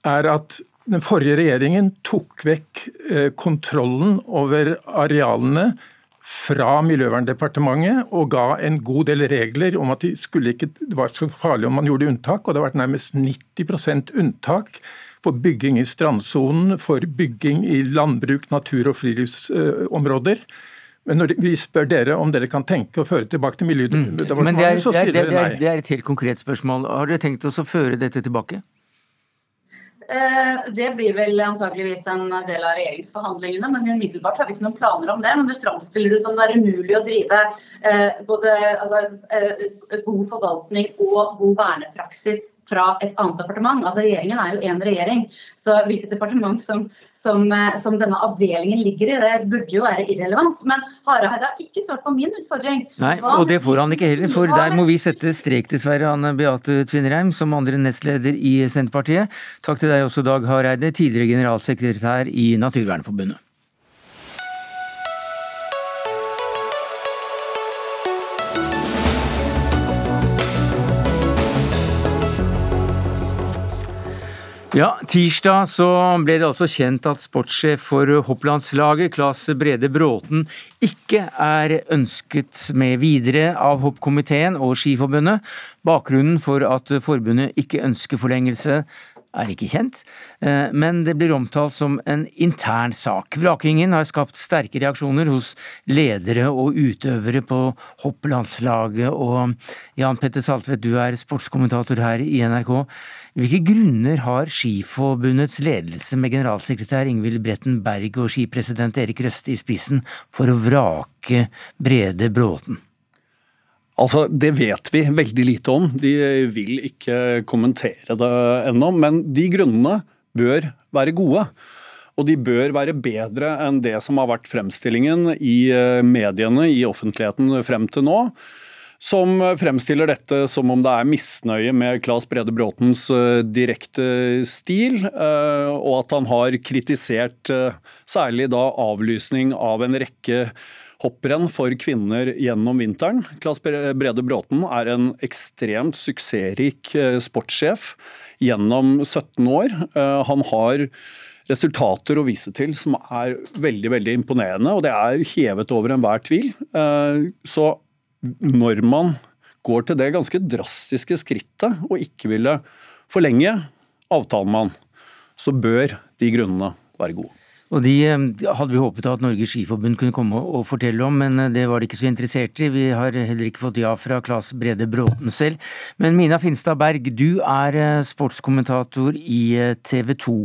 er at den forrige regjeringen tok vekk eh, kontrollen over arealene fra Miljøverndepartementet og ga en god del regler om at de ikke, det var så farlig om man gjorde unntak. og Det har vært nærmest 90% unntak for bygging i strandsonen, for bygging i landbruk, natur- og friluftsområder. Men når vi spør dere om dere kan tenke å føre tilbake til Miljødepartementet, så sier dere nei. Det er et helt konkret spørsmål. Har dere tenkt oss å føre dette tilbake? Eh, det blir vel antageligvis en del av regjeringsforhandlingene, men umiddelbart har vi ikke noen planer om det. Men du framstiller det som det er umulig å drive eh, både altså, eh, god forvaltning og god vernepraksis fra et annet departement. Altså Regjeringen er jo én regjering, så hvilket departement som, som, eh, som, denne avdelingen ligger i, det burde jo være irrelevant. Men Hareide har ikke svart på min utfordring. Nei, og det får han ikke heller, for der må vi sette strek dessverre, Anne Beate Tvinnereim, som andre nestleder i Senterpartiet. Takk til deg også, Dag Hareide, tidligere generalsekretær i Naturvernforbundet. Ja, Tirsdag så ble det altså kjent at sportssjef for hopplandslaget, Claes Brede Bråten, ikke er ønsket med videre av hoppkomiteen og Skiforbundet. Bakgrunnen for at forbundet ikke ønsker forlengelse, er ikke kjent, eh, men det blir omtalt som en intern sak. Vrakingen har skapt sterke reaksjoner hos ledere og utøvere på hopplandslaget. Og Jan Petter Saltvedt, du er sportskommentator her i NRK. Hvilke grunner har Skiforbundets ledelse med generalsekretær Ingvild Bretten Berg og skipresident Erik Røste i spissen for å vrake Brede Bråten? Altså, Det vet vi veldig lite om. De vil ikke kommentere det ennå. Men de grunnene bør være gode. Og de bør være bedre enn det som har vært fremstillingen i eh, mediene, i offentligheten frem til nå. Som fremstiller dette som om det er misnøye med Claes Brede Bråtens eh, direkte stil, eh, og at han har kritisert særlig da avlysning av en rekke hopprenn for kvinner gjennom vinteren. Klas Brede Bråten er en ekstremt suksessrik eh, sportssjef gjennom 17 år. Eh, han har resultater å vise til som er veldig veldig imponerende, og det er hevet over enhver tvil. Eh, så når man går til det ganske drastiske skrittet og ikke ville forlenge avtalen med han, så bør de grunnene være gode. Og De eh, hadde vi håpet at Norges Skiforbund kunne komme og fortelle om, men eh, det var de ikke så interessert i. Vi har heller ikke fått ja fra Claes Brede Bråten selv. Men Mina Finstad Berg, du er eh, sportskommentator i TV 2.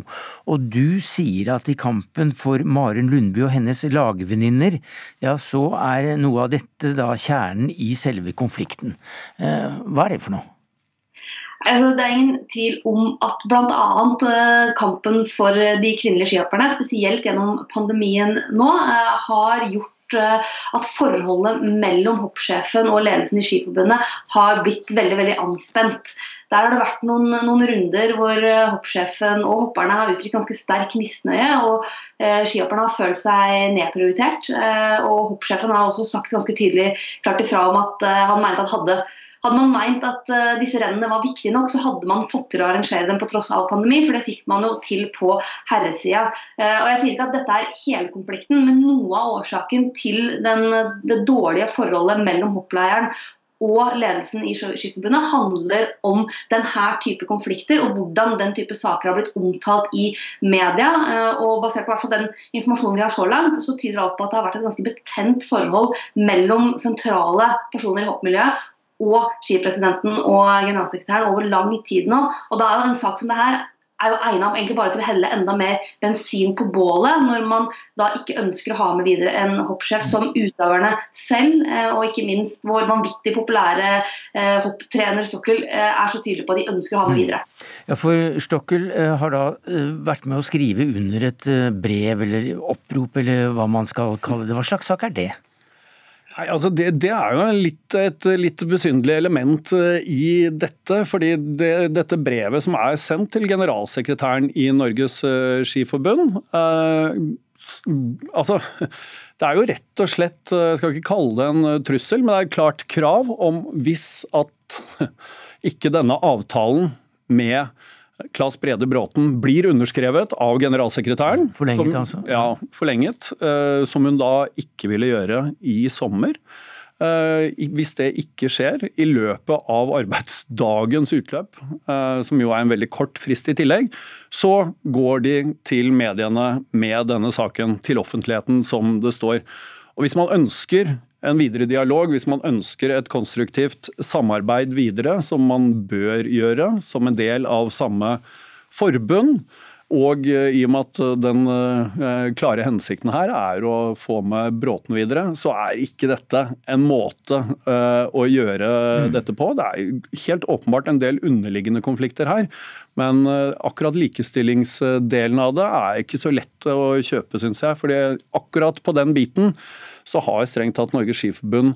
Og du sier at i kampen for Maren Lundby og hennes lagvenninner, ja så er noe av dette da kjernen i selve konflikten. Hva er det for noe? Altså, det er ingen tvil om at bl.a. Eh, kampen for de kvinnelige skihopperne, spesielt gjennom pandemien nå, eh, har gjort at forholdet mellom hoppsjefen og ledelsen i Skiforbundet har blitt veldig veldig anspent. Der har det vært noen, noen runder hvor hoppsjefen og hopperne har uttrykt ganske sterk misnøye. og eh, Skihopperne har følt seg nedprioritert. Eh, og Hoppsjefen har også sagt ganske tydelig klart ifra om at eh, han mente at hadde hadde man meint at uh, disse rennene var viktige nok, så hadde man fått til å arrangere dem på tross av pandemi, for det fikk man jo til på herresida. Uh, og jeg sier ikke at dette er hele konflikten, men noe av årsaken til den, det dårlige forholdet mellom hoppleieren og ledelsen i Skiforbundet handler om denne type konflikter og hvordan den type saker har blitt omtalt i media. Eh, og Basert på den informasjonen vi har så langt, så tyder alt på at det har vært et ganske betent forhold mellom sentrale personer i hoppmiljøet og skipresidenten og generalsekretæren over lang tid nå. Og da er jo en sak som det her er jo egnet egentlig bare til å helle enda mer bensin på bålet, når man da ikke ønsker å ha med videre en hoppsjef som utøverne selv, eh, og ikke minst vår vanvittig populære eh, hopptrener Stokkel eh, er så tydelig på at de ønsker å ha med mm. videre. Ja, for Stokkel har da vært med å skrive under et brev eller opprop, eller hva man skal kalle det. Hva slags sak er det? Nei, altså det, det, er jo litt, et litt besynderlig element eh, i dette. fordi det, Dette brevet som er sendt til generalsekretæren i Norges uh, Skiforbund eh, altså, Det er jo rett og slett Jeg skal ikke kalle det en trussel, men det er et klart krav om hvis at ikke denne avtalen med Claes Brede Bråten blir underskrevet av generalsekretæren. Forlenget, som, altså? Ja, forlenget. Uh, som hun da ikke ville gjøre i sommer. Uh, hvis det ikke skjer i løpet av arbeidsdagens utløp, uh, som jo er en veldig kort frist i tillegg, så går de til mediene med denne saken, til offentligheten, som det står. Og Hvis man ønsker en videre dialog, hvis man ønsker et konstruktivt samarbeid videre, som man bør gjøre som en del av samme forbund. Og eh, i og med at den eh, klare hensikten her er å få med Bråten videre, så er ikke dette en måte eh, å gjøre mm. dette på. Det er helt åpenbart en del underliggende konflikter her. Men akkurat likestillingsdelen av det er ikke så lett å kjøpe, syns jeg. fordi akkurat på den biten så har strengt tatt Norges Skiforbund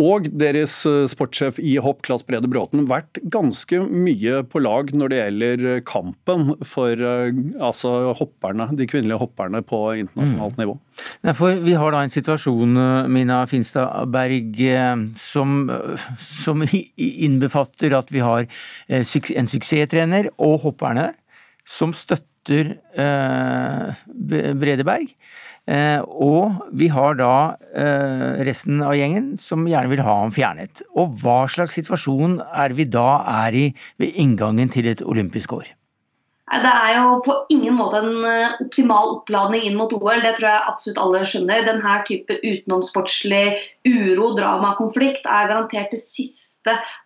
og deres eh, sportssjef i hopp, Klas Brede Bråten, vært ganske mye på lag når det gjelder kampen for eh, altså, hopperne, de kvinnelige hopperne på internasjonalt mm. nivå. For vi har da en situasjon, eh, Mina Finstad Berg, som, som innbefatter at vi har en suksesstrener og hopperne som støtter eh, Bredeberg. Eh, og vi har da eh, resten av gjengen som gjerne vil ha ham fjernet. Og hva slags situasjon er vi da er i ved inngangen til et olympisk år? Det er jo på ingen måte en eh, optimal oppladning inn mot OL. Det tror jeg absolutt alle skjønner. Denne type utenomsportslig uro, drama, konflikt er garantert det siste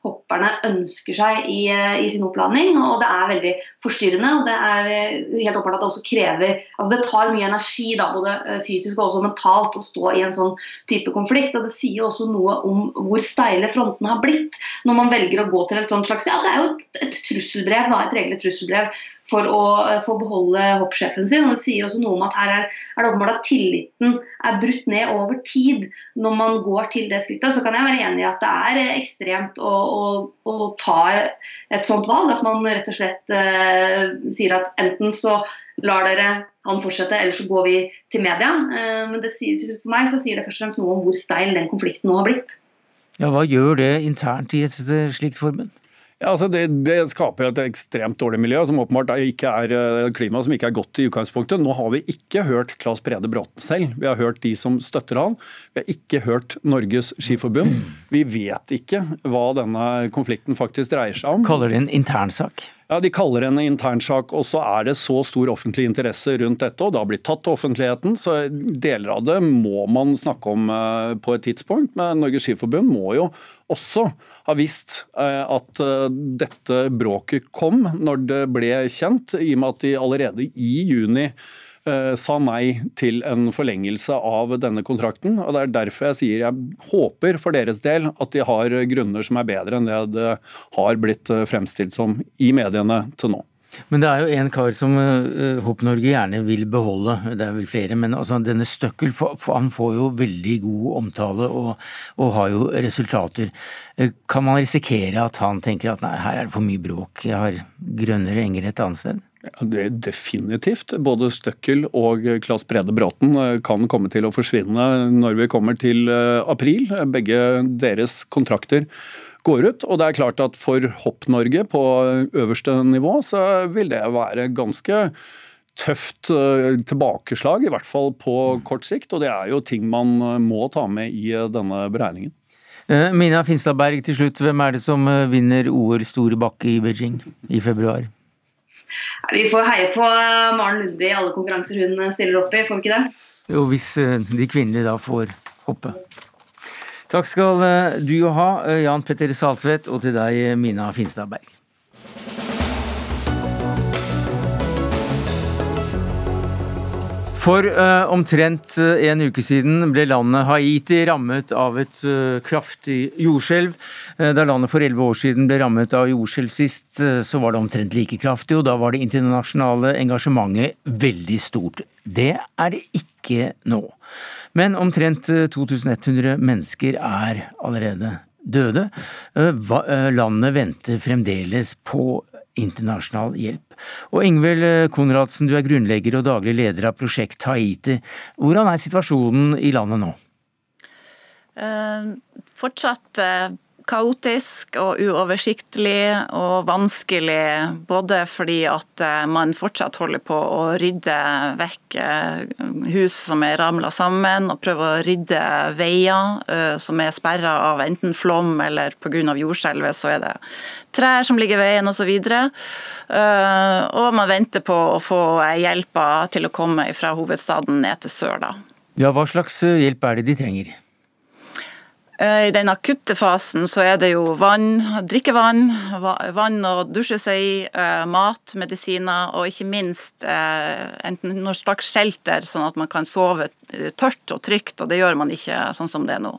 hopperne ønsker seg i, eh, i, sin oppladning. Og det er veldig forstyrrende. og Det er eh, helt åpenbart at det også krever altså Det tar mye energi, da, både fysisk og også mentalt, å stå i en sånn type konflikt. og Det sier også noe om hvor steile frontene har blitt når man velger å gå til et sånt slags Ja, det er jo et, et trusselbrev, da, et regelig trusselbrev for å eh, få beholde hoppsjefen sin. og Det sier også noe om at her er, er det åpenbart at tilliten er brutt ned over tid når man går til det skrittet. Så kan jeg være enig i at det er eh, ekstremt å, å, å ta et sånt valg. At man rett og slett eh, sier at enten så lar dere han fortsette, eller så går vi til media. Eh, men det for meg så sier det først og fremst noe om hvor steil den konflikten nå har blitt. Ja, Hva gjør det internt i et slikt forbund? Ja, altså det, det, skaper et ekstremt dårlig miljø, som åpenbart ikke er eh, klima som ikke er godt i utgangspunktet. Nå har vi ikke hørt Claes Brede Bråten selv. Vi har hørt de som støtter han. Vi har ikke hørt Norges Skiforbund. Vi vet ikke hva denne konflikten faktisk dreier seg om. Kaller det en internsak? Ja, De kaller det en internsak, og så er det så stor offentlig interesse rundt dette, og det har blitt tatt til offentligheten, så deler av det må man snakke om eh, på et tidspunkt. Men Norges Skiforbund må jo også ha visst eh, at eh, dette bråket kom når det ble kjent, i og med at de allerede i juni sa nei til en forlengelse av denne kontrakten. og Det er derfor jeg sier jeg håper for deres del at de har grunner som er bedre enn det det har blitt eh, fremstilt som i mediene til nå. Men det er jo en kar som uh, Hopp Norge gjerne vil beholde, det er vel flere. Men altså, denne Støkkel han får jo veldig god omtale og, og, har jo resultater. Kan man risikere at han tenker at nei, her er det for mye bråk, jeg har grønnere enger et annet sted? Det er definitivt. Både Støkkel og Claes Brede Bråten eh, kan komme til å forsvinne når vi kommer til april. Begge deres kontrakter går ut. Og det er klart at for Hopp-Norge på øverste nivå, så vil det være ganske tøft eh, tilbakeslag, i hvert fall på kort sikt. Og det er jo ting man eh, må ta med i eh, denne beregningen. Mina Finstadberg, til slutt. Hvem er det som vinner OL store bakke i Beijing i februar? Vi får heie på Maren Lundby i alle konkurranser hun stiller opp i, får vi ikke det? Jo, hvis de kvinnelige da får hoppe. Takk skal eh, du ha, eh, Jan Petter Saltvedt, og til deg, Mina Finstadberg. For uh, omtrent en uke siden ble landet Haiti rammet av et uh, kraftig jordskjelv. Uh, da landet for elleve år siden ble rammet av jordskjelv sist, så var det omtrent like kraftig, og da var det internasjonale engasjementet veldig stort. Det er det ikke nå. Men omtrent 2100 eh, mennesker er allerede døde. Eh, eh, landet venter fremdeles på internasjonal hjelp. Og Ingvild Konradsen, du er grunnlegger og daglig leder av Prosjekt Haiti. Hvordan er situasjonen i landet nå? Eh, fortsatt kaotisk og uoversiktlig og vanskelig. Både fordi at eh, man fortsatt holder på å rydde vekk eh, hus som er ramla sammen, og prøver å rydde veier eh, som er sperra av enten flom eller pga. jordskjelvet, så er det trær som ligger i veien osv. Og man venter på å få hjelpa til å komme fra hovedstaden ned til sør. da. Ja, Hva slags hjelp er det de trenger? Eh, I den akutte fasen så er det jo vann, drikkevann, vann å dusje seg i, eh, mat, medisiner og ikke minst eh, enten noe slags shelter, sånn at man kan sove tørt og trygt, og det gjør man ikke sånn som det er nå.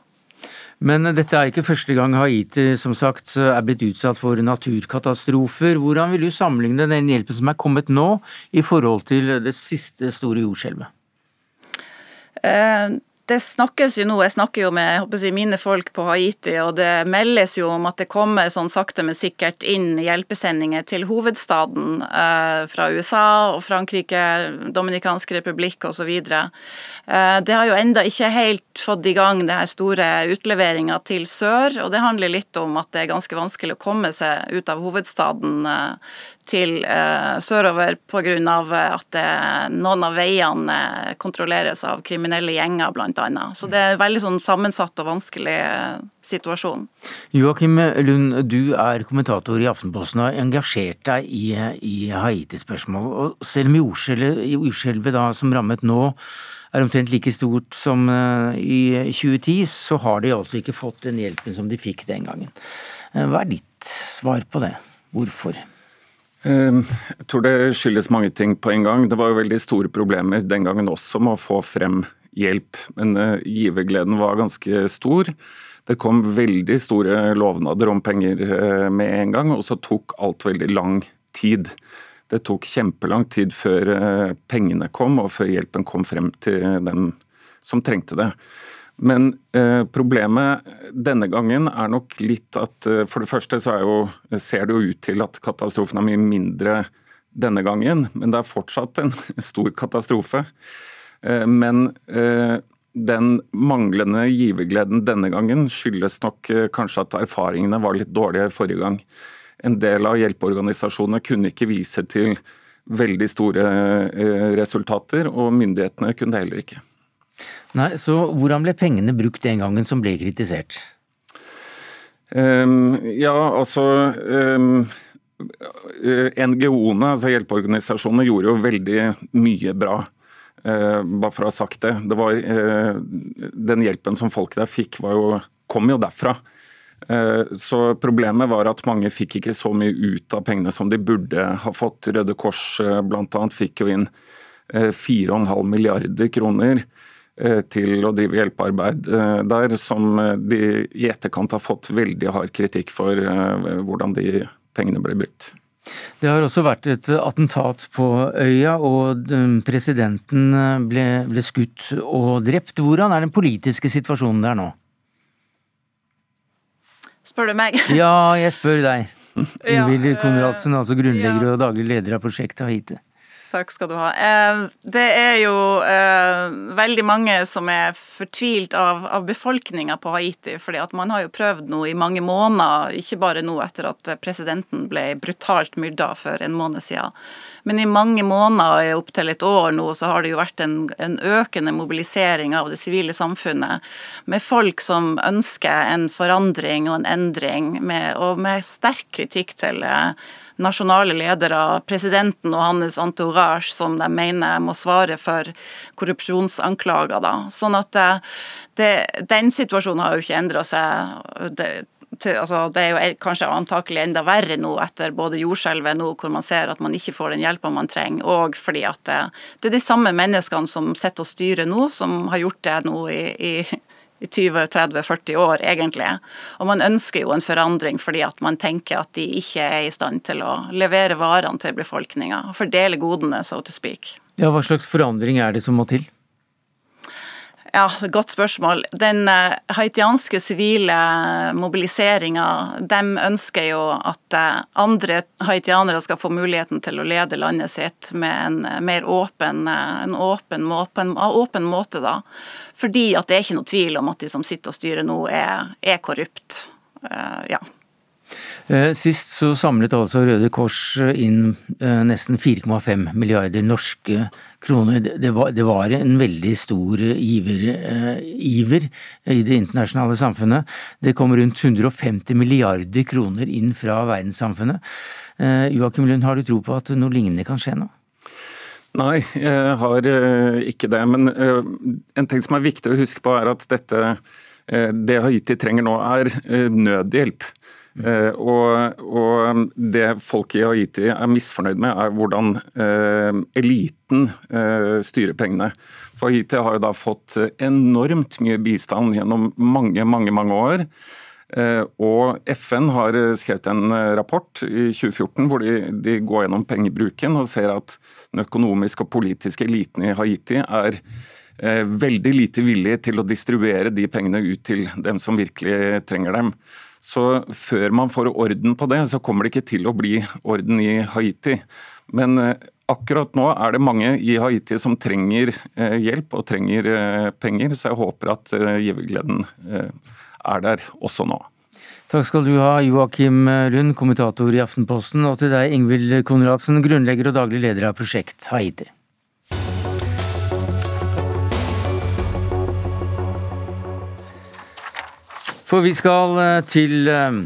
Men dette er ikke første gang Haiti som sagt er blitt utsatt for naturkatastrofer. Hvordan vil du sammenligne den hjelpen som er kommet nå, i forhold til det siste store jordskjelvet? Det snakkes jo nå, jeg snakker jo med jeg mine folk på Haiti, og det meldes jo om at det kommer sånn sakte, men sikkert inn hjelpesendinger til hovedstaden eh, fra USA og Frankrike, Dominikansk republikk osv. Eh, det har jo enda ikke helt fått i gang det her store utleveringa til sør, og det handler litt om at det er ganske vanskelig å komme seg ut av hovedstaden eh, til eh, sørover pga. at eh, noen av veiene eh, kontrolleres av kriminelle gjenger, bl.a. Så det er en veldig sånn sammensatt og vanskelig eh, situasjon. Joakim Lund, du er kommentator i Aftenposten og har engasjert deg i, i Haiti-spørsmål. Og selv om jordskjelvet som rammet nå er omtrent like stort som eh, i 2010, så har de altså ikke fått den hjelpen som de fikk den gangen. Eh, hva er ditt svar på det? Hvorfor? Ehm, jeg tror det skyldes mange ting på en gang. Det var jo veldig store problemer den gangen også med å få frem hjelp, men uh, givergleden var ganske stor. Det kom veldig store lovnader om penger uh, med en gang, og så tok alt veldig lang tid. Det tok kjempelang tid før uh, pengene kom, og før hjelpen kom frem til dem som trengte det. Men eh, problemet denne gangen er nok litt at eh, for det første så jo, ser det jo ut til at katastrofen er mye mindre denne gangen, men det er fortsatt en stor katastrofe. Eh, men eh, den manglende givergleden denne gangen skyldes nok eh, kanskje at erfaringene var litt dårlige forrige gang. En del av hjelpeorganisasjonene kunne ikke vise til veldig store eh, resultater, og myndighetene kunne det heller ikke. Nei, Så hvordan ble pengene brukt den gangen som ble kritisert? Um, ja, altså um, NGO-ene, altså hjelpeorganisasjonene, gjorde jo veldig mye bra. Uh, bare for å ha sagt det. det var, uh, den hjelpen som folk der fikk, jo, kom jo derfra. Uh, så problemet var at mange fikk ikke så mye ut av pengene som de burde ha fått. Røde Kors bl.a. fikk jo inn 4,5 milliarder kroner Eh, til å drive hjelpearbeid eh, der, som eh, de i etterkant har fått veldig hard kritikk for hvordan de pengene ble brukt. Det har også vært et attentat på øya, og presidenten ble, ble skutt og drept. Hvordan er den politiske situasjonen der nå? Spør du meg? Ja, jeg spør deg. Ingvild ja, Konradsen, altså grunnlegger ja. og daglig leder av prosjektet Haiti. Takk skal du ha. Eh, det er jo eh, veldig mange som er fortvilt av, av befolkninga på Haiti. fordi at man har jo prøvd nå i mange måneder, ikke bare nå etter at presidenten ble brutalt myrda for en måned siden. Men i mange måneder, opptil et år nå, så har det jo vært en, en økende mobilisering av det sivile samfunnet. Med folk som ønsker en forandring og en endring, med, og med sterk kritikk til eh, nasjonale ledere, presidenten og hans entourage, som de mener må svare for korrupsjonsanklager. Da. Sånn at eh, det, Den situasjonen har jo ikke endra seg. Det, til, altså, det er jo kanskje antakelig enda verre nå etter både jordskjelvet nå, hvor man ser at man ikke får den hjelpa man trenger, og fordi at det, det, er de samme menneskene som sitter og styrer nå, som har gjort det nå i, i i 20-30-40 år, egentlig. Og man ønsker jo en forandring fordi at man tenker at de ikke er i stand til å levere varene til befolkninga. Fordele godene, so to speak. Ja, Hva slags forandring er det som må til? Ja, Godt spørsmål. Den uh, haitianske sivile mobiliseringa, de ønsker jo at uh, andre haitianere skal få muligheten til å lede landet sitt med en uh, mer åpen, en åpen, åpen, åpen, måte. da. Fordi at det er ikke noe tvil om at de som sitter og styrer nå, er, er korrupt. ja. Eh, sist så samlet altså Røde Kors inn eh, nesten 4,5 milliarder norske kroner. Det var, det var en veldig stor iver, eh, iver, i det internasjonale samfunnet. Det kom rundt 150 milliarder kroner inn fra verdenssamfunnet. Joakim Lund, har du tro på at noe lignende kan skje nå? Nei, jeg har ikke det. Men en ting som er viktig å huske på, er at dette, det Haiti trenger nå, er nødhjelp. Uh, og, og, det folk i Haiti er misfornøyd med, er hvordan uh, eliten uh, styrer pengene. For Haiti har jo da fått enormt mye bistand gjennom mange, mange, mange år. Og FN har skrevet en rapport i 2014 hvor de, de går gjennom pengebruken og ser at den økonomiske og politiske eliten i Haiti er veldig lite villig til å distribuere de pengene ut til dem som virkelig trenger dem. Så før man får orden på det, så kommer det ikke til å bli orden i Haiti. Men eh, akkurat nå er det mange i Haiti som trenger eh, hjelp og trenger eh, penger, så jeg håper at givergleden er der også nå. Takk skal du ha, Joakim Lund, kommentator i Aftenposten, og til deg, Ingvild Konradsen, grunnlegger og daglig leder av Prosjekt Haiti. For vi skal eh, til eh,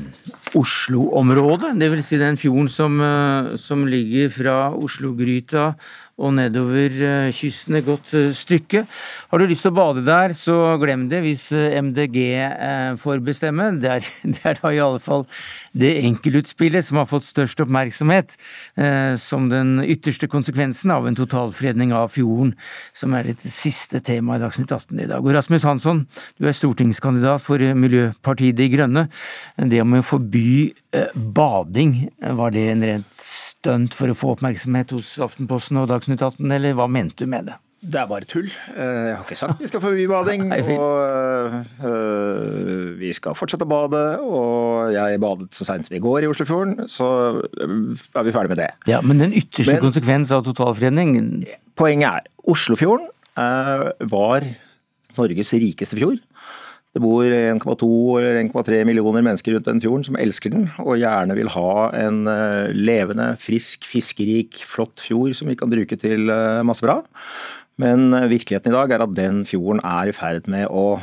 Oslo-området, dvs. Si den fjorden som, eh, som ligger fra Oslo-Gryta og nedover eh, kysten et godt eh, stykke. Har du lyst til å bade der, så glem det hvis eh, MDG får bestemme. Det er, det er da i alle fall det enkeltutspillet som har fått størst oppmerksomhet, som den ytterste konsekvensen av en totalfredning av fjorden, som er et siste tema i Dagsnytt 18 i dag. Og Rasmus Hansson, du er stortingskandidat for Miljøpartiet De Grønne. Det om å forby bading, var det en rent stunt for å få oppmerksomhet hos Aftenposten og Dagsnytt 18, eller hva mente du med det? Det er bare tull. Eh, jeg har ikke sagt vi skal forby bading. og øh, vi skal fortsette å bade. Og jeg badet så seint som i går i Oslofjorden, så er vi ferdig med det. Ja, Men den ytterste men, konsekvens av totalfredning? Poenget er Oslofjorden var Norges rikeste fjord. Det bor 1,2 eller 1,3 millioner mennesker rundt den fjorden som elsker den, og gjerne vil ha en eh, levende, frisk, fiskerik, flott fjord som vi kan bruke til eh, masse bra. Men eh, virkeligheten i dag er at den fjorden er i ferd med å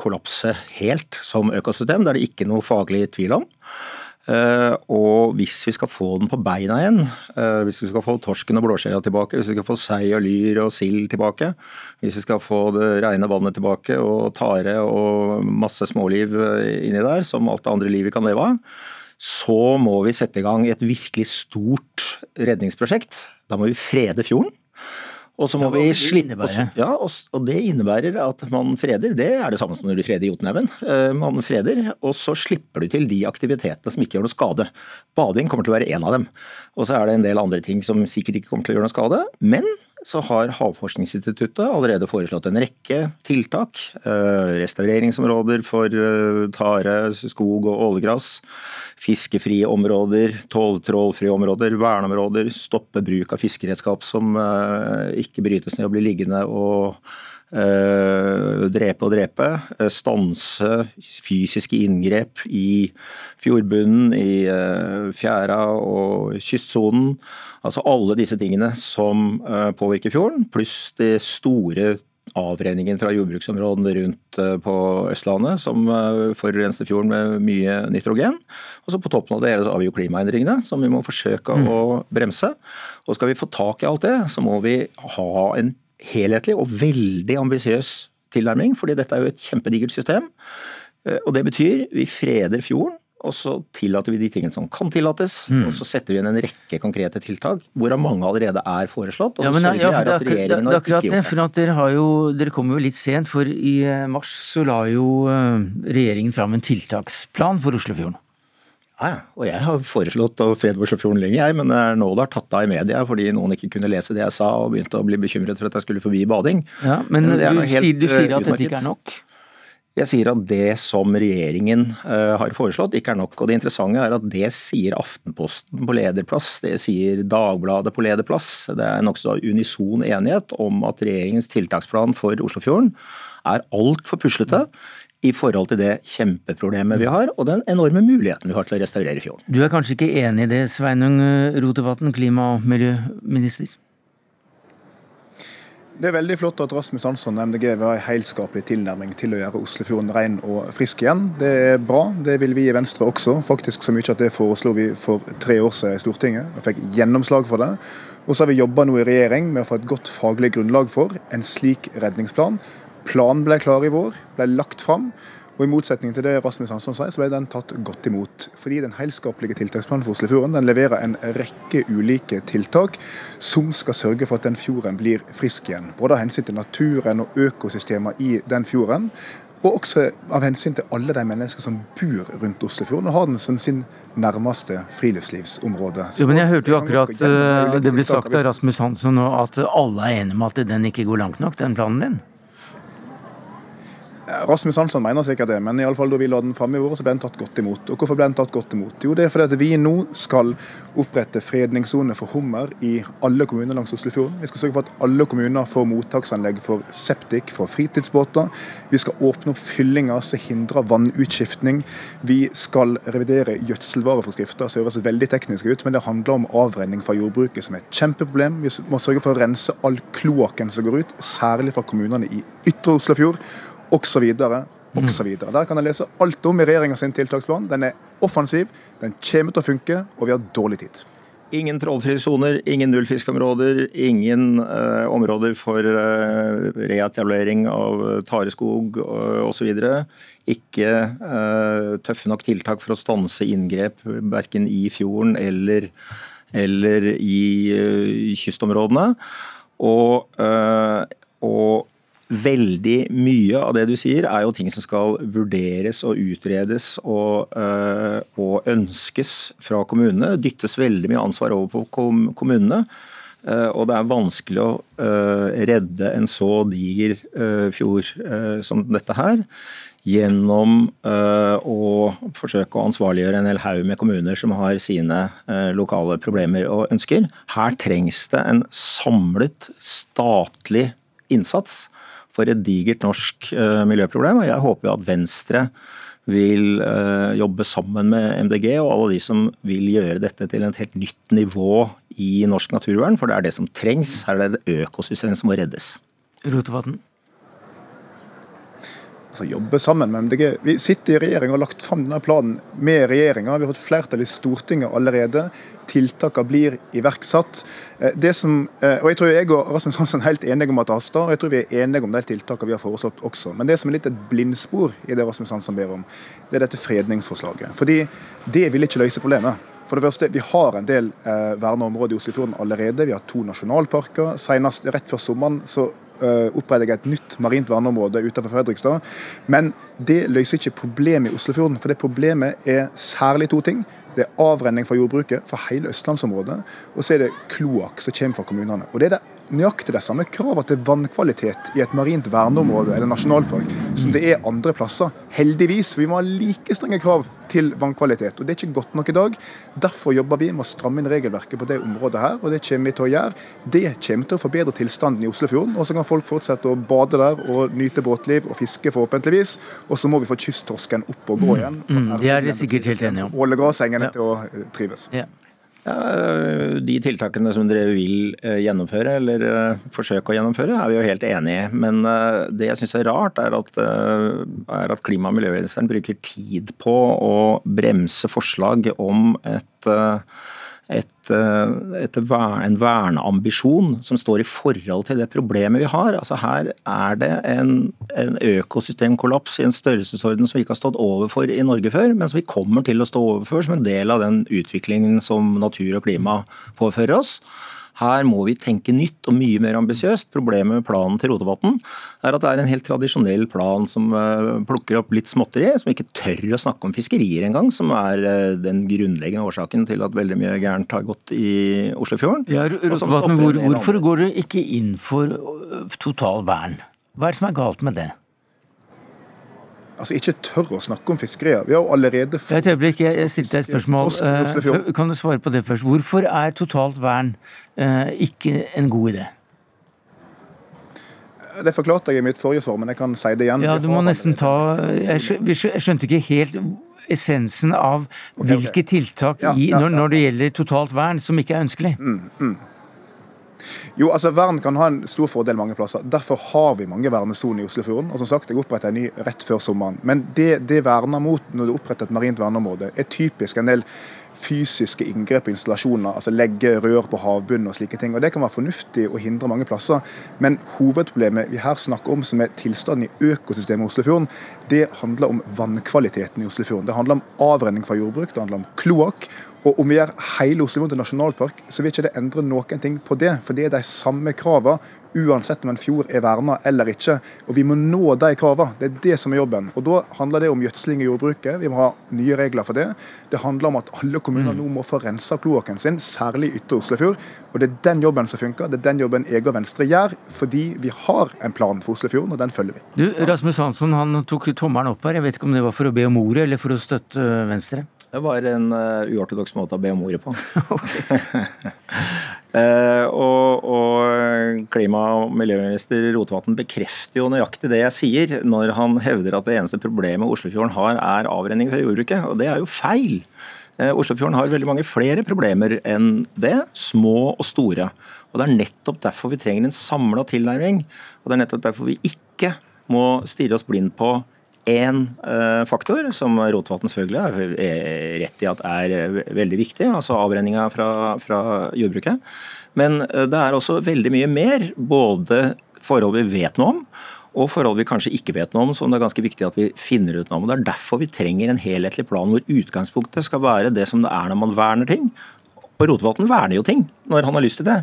kollapse helt som økosystem. Det er det ikke noe faglig tvil om. Uh, og hvis vi skal få den på beina igjen, uh, hvis vi skal få torsken og blåskjella tilbake, hvis vi skal få sei og lyr og sild tilbake, hvis vi skal få det rene vannet tilbake og tare og masse småliv eh, inni der, som alt det andre livet kan leve av, så må vi sette i gang et virkelig stort redningsprosjekt. Da må vi frede fjorden. Og så må Ja, vi slippe? Ja, og, og det innebærer at man freder. Det er det samme som når du freder Jotunhaugen. Eh, Man freder, og så slipper du til de aktivitetene som ikke gjør noe skade. Bading kommer til å være en av dem. Og så er det en del andre ting som sikkert ikke kommer til å gjøre noe skade. Men så har Havforskningsinstituttet allerede foreslått en rekke tiltak. Eh, Restaureringsområder for eh, tare, skog og ålegras. Fiskefrie områder, trålfrie områder, verneområder. Stoppe bruk av fiskeredskap som eh, ikke brytes ned og blir liggende og drepe og drepe. Eh, Stanse fysiske inngrep i fjordbunnen, i eh, fjæra og kystsonen. Altså alle disse tingene som eh, påvirker fjorden, pluss det store avrenningen fra jordbruksområdene rundt eh, på Østlandet, som eh, forurenser fjorden med mye nitrogen. Og så på toppen av det hele så har vi jo klimaendringene, som vi må forsøke å bremse. Og skal vi få tak i alt det, så må vi ha en helhetlig og veldig ambisiøs tilnærming, fordi dette er jo et kjempedigert system. Eh, Og det betyr vi freder fjorden, og så tillater vi de tingene som kan tillates. Mm. Og så setter vi inn en rekke konkrete tiltak, hvorav mange allerede er foreslått. Og Ja, men, ja, for det er at regjeringen det, det er det. det. For at dere, har jo, dere kommer jo litt sent, for i eh, mars så la jo eh, regjeringen fram en tiltaksplan for Oslofjorden. Ja. Og jeg har foreslått å frede Oslofjorden lenge, jeg, men det er nå det har tatt av i media fordi noen ikke kunne lese det jeg sa og begynte å bli bekymret for at jeg skulle forbi bading. Ja, men er du, helt, du sier eh, at dette ikke er nok? Jeg sier at det som regjeringen uh, har foreslått, ikke er nok. Og det interessante er at det sier Aftenposten på lederplass, det sier Dagbladet på lederplass. Det er nokså unison enighet om at regjeringens tiltaksplan for Oslofjorden er altfor puslete i forhold til det kjempeproblemet vi har, og den enorme muligheten vi har til å restaurere fjorden. Du er kanskje ikke enig i det, Sveinung Rotevatn, klima- og miljøminister? Det er veldig flott at Rasmus Hansson og MDG vil ha en helskapelig tilnærming til å gjøre Oslofjorden ren og frisk igjen. Det er bra. Det vil vi i Venstre også. Faktisk så mye at det foreslo vi for tre år siden i Stortinget, og fikk gjennomslag for det. Og så har vi jobba nå i regjering med å få et godt faglig grunnlag for en slik redningsplan. Planen ble klar i vår, ble lagt fram. Og I motsetning til det Rasmus Hansson sier, så ble den tatt godt imot. Fordi den helskapelige tiltaksplanen for Oslofjorden den leverer en rekke ulike tiltak som skal sørge for at den fjorden blir frisk igjen. Både av hensyn til naturen og økosystemer i den fjorden. Og også av hensyn til alle de mennesker som bor rundt Oslofjorden og har den som sin nærmeste friluftslivsområde. Jo, men jeg hørte jo akkurat gjennom de eh, det ble sagt av Rasmus Hansson nå at alle er enige om at den ikke går langt nok, den planen din. Rasmus Hansson mener sikkert det, men i alle fall da vi la den fram i vår, så ble den tatt godt imot. Og Hvorfor ble den tatt godt imot? Jo, det er fordi at vi nå skal opprette fredningssone for hummer i alle kommuner langs Oslofjorden. Vi skal sørge for at alle kommuner får mottaksanlegg for septik for fritidsbåter. Vi skal åpne opp fyllinger som hindrer vannutskiftning. Vi skal revidere gjødselvareforskrifter, som høres veldig teknisk ut, men det handler om avrenning fra jordbruket, som er et kjempeproblem. Vi må sørge for å rense all kloakken som går ut, særlig fra kommunene i ytre Oslofjord osv. osv. Der kan jeg lese alt om i regjeringas sin tiltaksplan. Den er offensiv, den kommer til å funke, og vi har dårlig tid. Ingen trålfrie soner, ingen nullfiskområder, ingen uh, områder for uh, reetablering av tareskog uh, osv. Ikke uh, tøffe nok tiltak for å stanse inngrep verken i fjorden eller, eller i eh, kystområdene. Og, eh, og veldig mye av det du sier, er jo ting som skal vurderes og utredes og, øh, og ønskes fra kommunene. Dyttes veldig mye ansvar over på kom kommunene. Uh, og det er vanskelig å uh, redde en så diger uh, fjord som dette her gjennom å forsøke å ansvarliggjøre en hel haug med kommuner som har sine lokale problemer og ønsker. Her trengs det en samlet statlig innsats for et digert norsk miljøproblem. og Jeg håper jo at Venstre vil jobbe sammen med MDG og alle de som vil gjøre dette til et helt nytt nivå i norsk naturvern, for det er det som trengs. Her er det økosystemet som må reddes. Rotevatn? Altså, jobbe sammen med MDG. Vi sitter i regjering og har lagt fram denne planen med regjeringa. Vi har fått flertall i Stortinget allerede. Tiltakene blir iverksatt. Det som, og Jeg tror jeg og Rasmus Hansson er helt enige om at det haster, og jeg tror vi er enige om de tiltakene vi har foreslått også. Men det som er litt et blindspor i det Rasmus Hansson ber om, det er dette fredningsforslaget. Fordi det vil ikke løse problemet. For det første, Vi har en del eh, verna områder i Oslofjorden allerede. Vi har to nasjonalparker. Senest rett før sommeren så oppretter jeg et nytt marint verneområde utenfor Fredrikstad. Men det løser ikke problemet i Oslofjorden. For det problemet er særlig to ting. Det er avrenning fra jordbruket for hele østlandsområdet, og så er det kloakk som kommer fra kommunene. Og det er det nøyaktig de samme kravene til vannkvalitet i et marint verneområde eller nasjonalpark som det er andre plasser. Heldigvis, for vi må ha like strenge krav til vannkvalitet. og Det er ikke godt nok i dag. Derfor jobber vi med å stramme inn regelverket på det området her, og det kommer vi til å gjøre. Det kommer til å forbedre tilstanden i Oslofjorden, og så kan folk fortsette å bade der og nyte båtliv og fiske forhåpentligvis. Og så må vi få kysttorsken opp og gå igjen. Mm, mm, det er de sikkert helt enige om. Ålegrasengene ja. til å eh, trives. Ja. Ja, de tiltakene som dere vil eh, gjennomføre, eller eh, forsøke å gjennomføre, er vi jo helt enig i. Men det jeg syns er rart, er at, er at klima- og miljøministeren bruker tid på å bremse forslag om et et, eh, et, en verneambisjon som står i forhold til det problemet vi har. Altså Her er det en, en økosystemkollaps i en størrelsesorden som vi ikke har stått overfor i Norge før, men som vi kommer til å stå overfor som en del av den utviklingen som natur og klima påfører oss. Her må vi tenke nytt og mye mer ambisiøst. Problemet med planen til Rotevatn er at det er en helt tradisjonell plan som eh, plukker opp litt småtteri, som ikke tør å snakke om fiskerier engang, som er eh, den grunnleggende årsaken til at veldig mye gærent har gått i Oslofjorden. Ja, Rotevatn, hvor, hvorfor går du ikke inn for eh, total vern? Hva er det som er galt med det? Altså ikke tør å snakke om fiskerier. Vi har jo allerede fått Et øyeblikk, jeg stilte et spørsmål. Eh, kan du svare på det først? Hvorfor er totalt vern eh, ikke en god idé? Det forklarte jeg i mitt forrige svar, men jeg kan si det igjen. Ja, du må nesten ta Jeg skjønte ikke helt essensen av hvilke tiltak i, når, når, det gjelder totalt vern som ikke er ønskelig. Mm, mm. Jo, altså Vern kan ha en stor fordel mange plasser. Derfor har vi mange vernesoner i Oslofjorden. Og som sagt, jeg opprettet en ny rett før sommeren. Men det det verner mot når du oppretter et marint verneområde, er typisk en del fysiske inngrep og installasjoner, altså legge rør på havbunnen og slike ting. og Det kan være fornuftig å hindre mange plasser, men hovedproblemet vi her snakker om, som er tilstanden i økosystemet i Oslofjorden, det handler om vannkvaliteten i Oslofjorden. Det handler om avrenning fra jordbruk, det handler om kloakk. Og om vi gjør hele Oslofjorden til nasjonalpark, så vil ikke det endre noen ting på det. For det er de samme kravene uansett om en fjord er verna eller ikke. Og vi må nå de kravene. Det er det som er jobben. Og da handler det om gjødsling i jordbruket. Vi må ha nye regler for det. Det handler om at alle kommuner mm. nå må få rensa kloakken sin, særlig i Ytre Oslofjord. Og det er den jobben som funker. Det er den jobben jeg og Venstre gjør, fordi vi har en plan for Oslofjorden, og den følger vi. Du, Rasmus Hansson han tok tommelen opp her. Jeg vet ikke om det var for å be om ordet eller for å støtte øh, Venstre? Det var en uh, uortodoks måte å be om ordet på. uh, og, og, klima- og miljøminister Rotevatn bekrefter jo nøyaktig det jeg sier, når han hevder at det eneste problemet Oslofjorden har, er avrenning fra jordbruket. Og det er jo feil. Uh, Oslofjorden har veldig mange flere problemer enn det, små og store. Og Det er nettopp derfor vi trenger en samla tilnærming. Og det er nettopp derfor vi ikke må stirre oss blind på én eh, faktor, som Rotevatn selvfølgelig har rett i at er eh, veldig viktig, altså avrenninga fra, fra jordbruket. Men eh, det er også veldig mye mer, både forhold vi vet noe om, og forhold vi kanskje ikke vet noe om, som det er ganske viktig at vi finner ut noe om. Det er derfor vi trenger en helhetlig plan hvor utgangspunktet skal være det som det er når man verner ting. Og Rotevatn verner jo ting når han har lyst til det.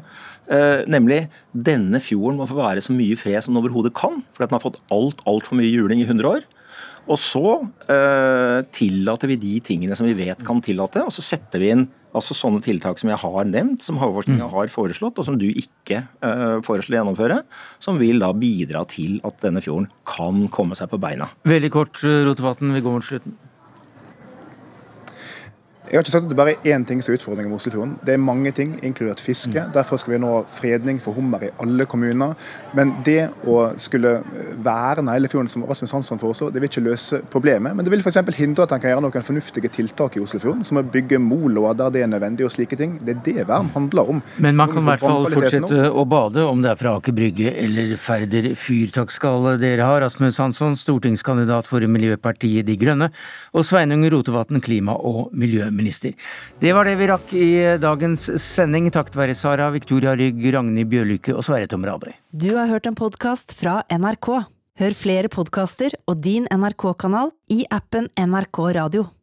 Eh, nemlig denne fjorden må få være så mye fred som den overhodet kan. For den har fått alt altfor mye juling i 100 år. Og så eh, tillater vi de tingene som vi vet kan tillate, og så setter vi inn altså sånne tiltak som jeg har nevnt, som Havforskninga mm. har foreslått, og som du ikke eh, foreslår å gjennomføre, som vil da bidra til at denne fjorden kan komme seg på beina. Veldig kort, Rotevatn, vi går mot slutten. Jeg har ikke sagt at det bare er én ting som er utfordringen med Oslofjorden. Det er mange ting, inkludert fiske. Mm. Derfor skal vi nå ha fredning for hummer i alle kommuner. Men det å skulle eh, verne hele fjorden, som Rasmus Hansson foreslår, det vil ikke løse problemet. Men det vil f.eks. hindre at en kan gjøre noen fornuftige tiltak i Oslofjorden, som å bygge moloer der det er nødvendig, og slike ting. Det er det vern handler om. Men man kan i hvert fall fortsette å bade, om det er fra Aker Brygge eller Færder fyr. Takk skal dere ha, Rasmus Hansson, stortingskandidat for Miljøpartiet De Grønne, og Sveinung Rotevatn, klima- og miljøminister miljøminister. Det var det vi rakk i dagens sending, takket være Sara Victoria Rygg, Ragnhild Bjørlykke og Sverre Tom Radøy. Du har hørt en podkast fra NRK. Hør flere podkaster og din NRK-kanal i appen NRK Radio.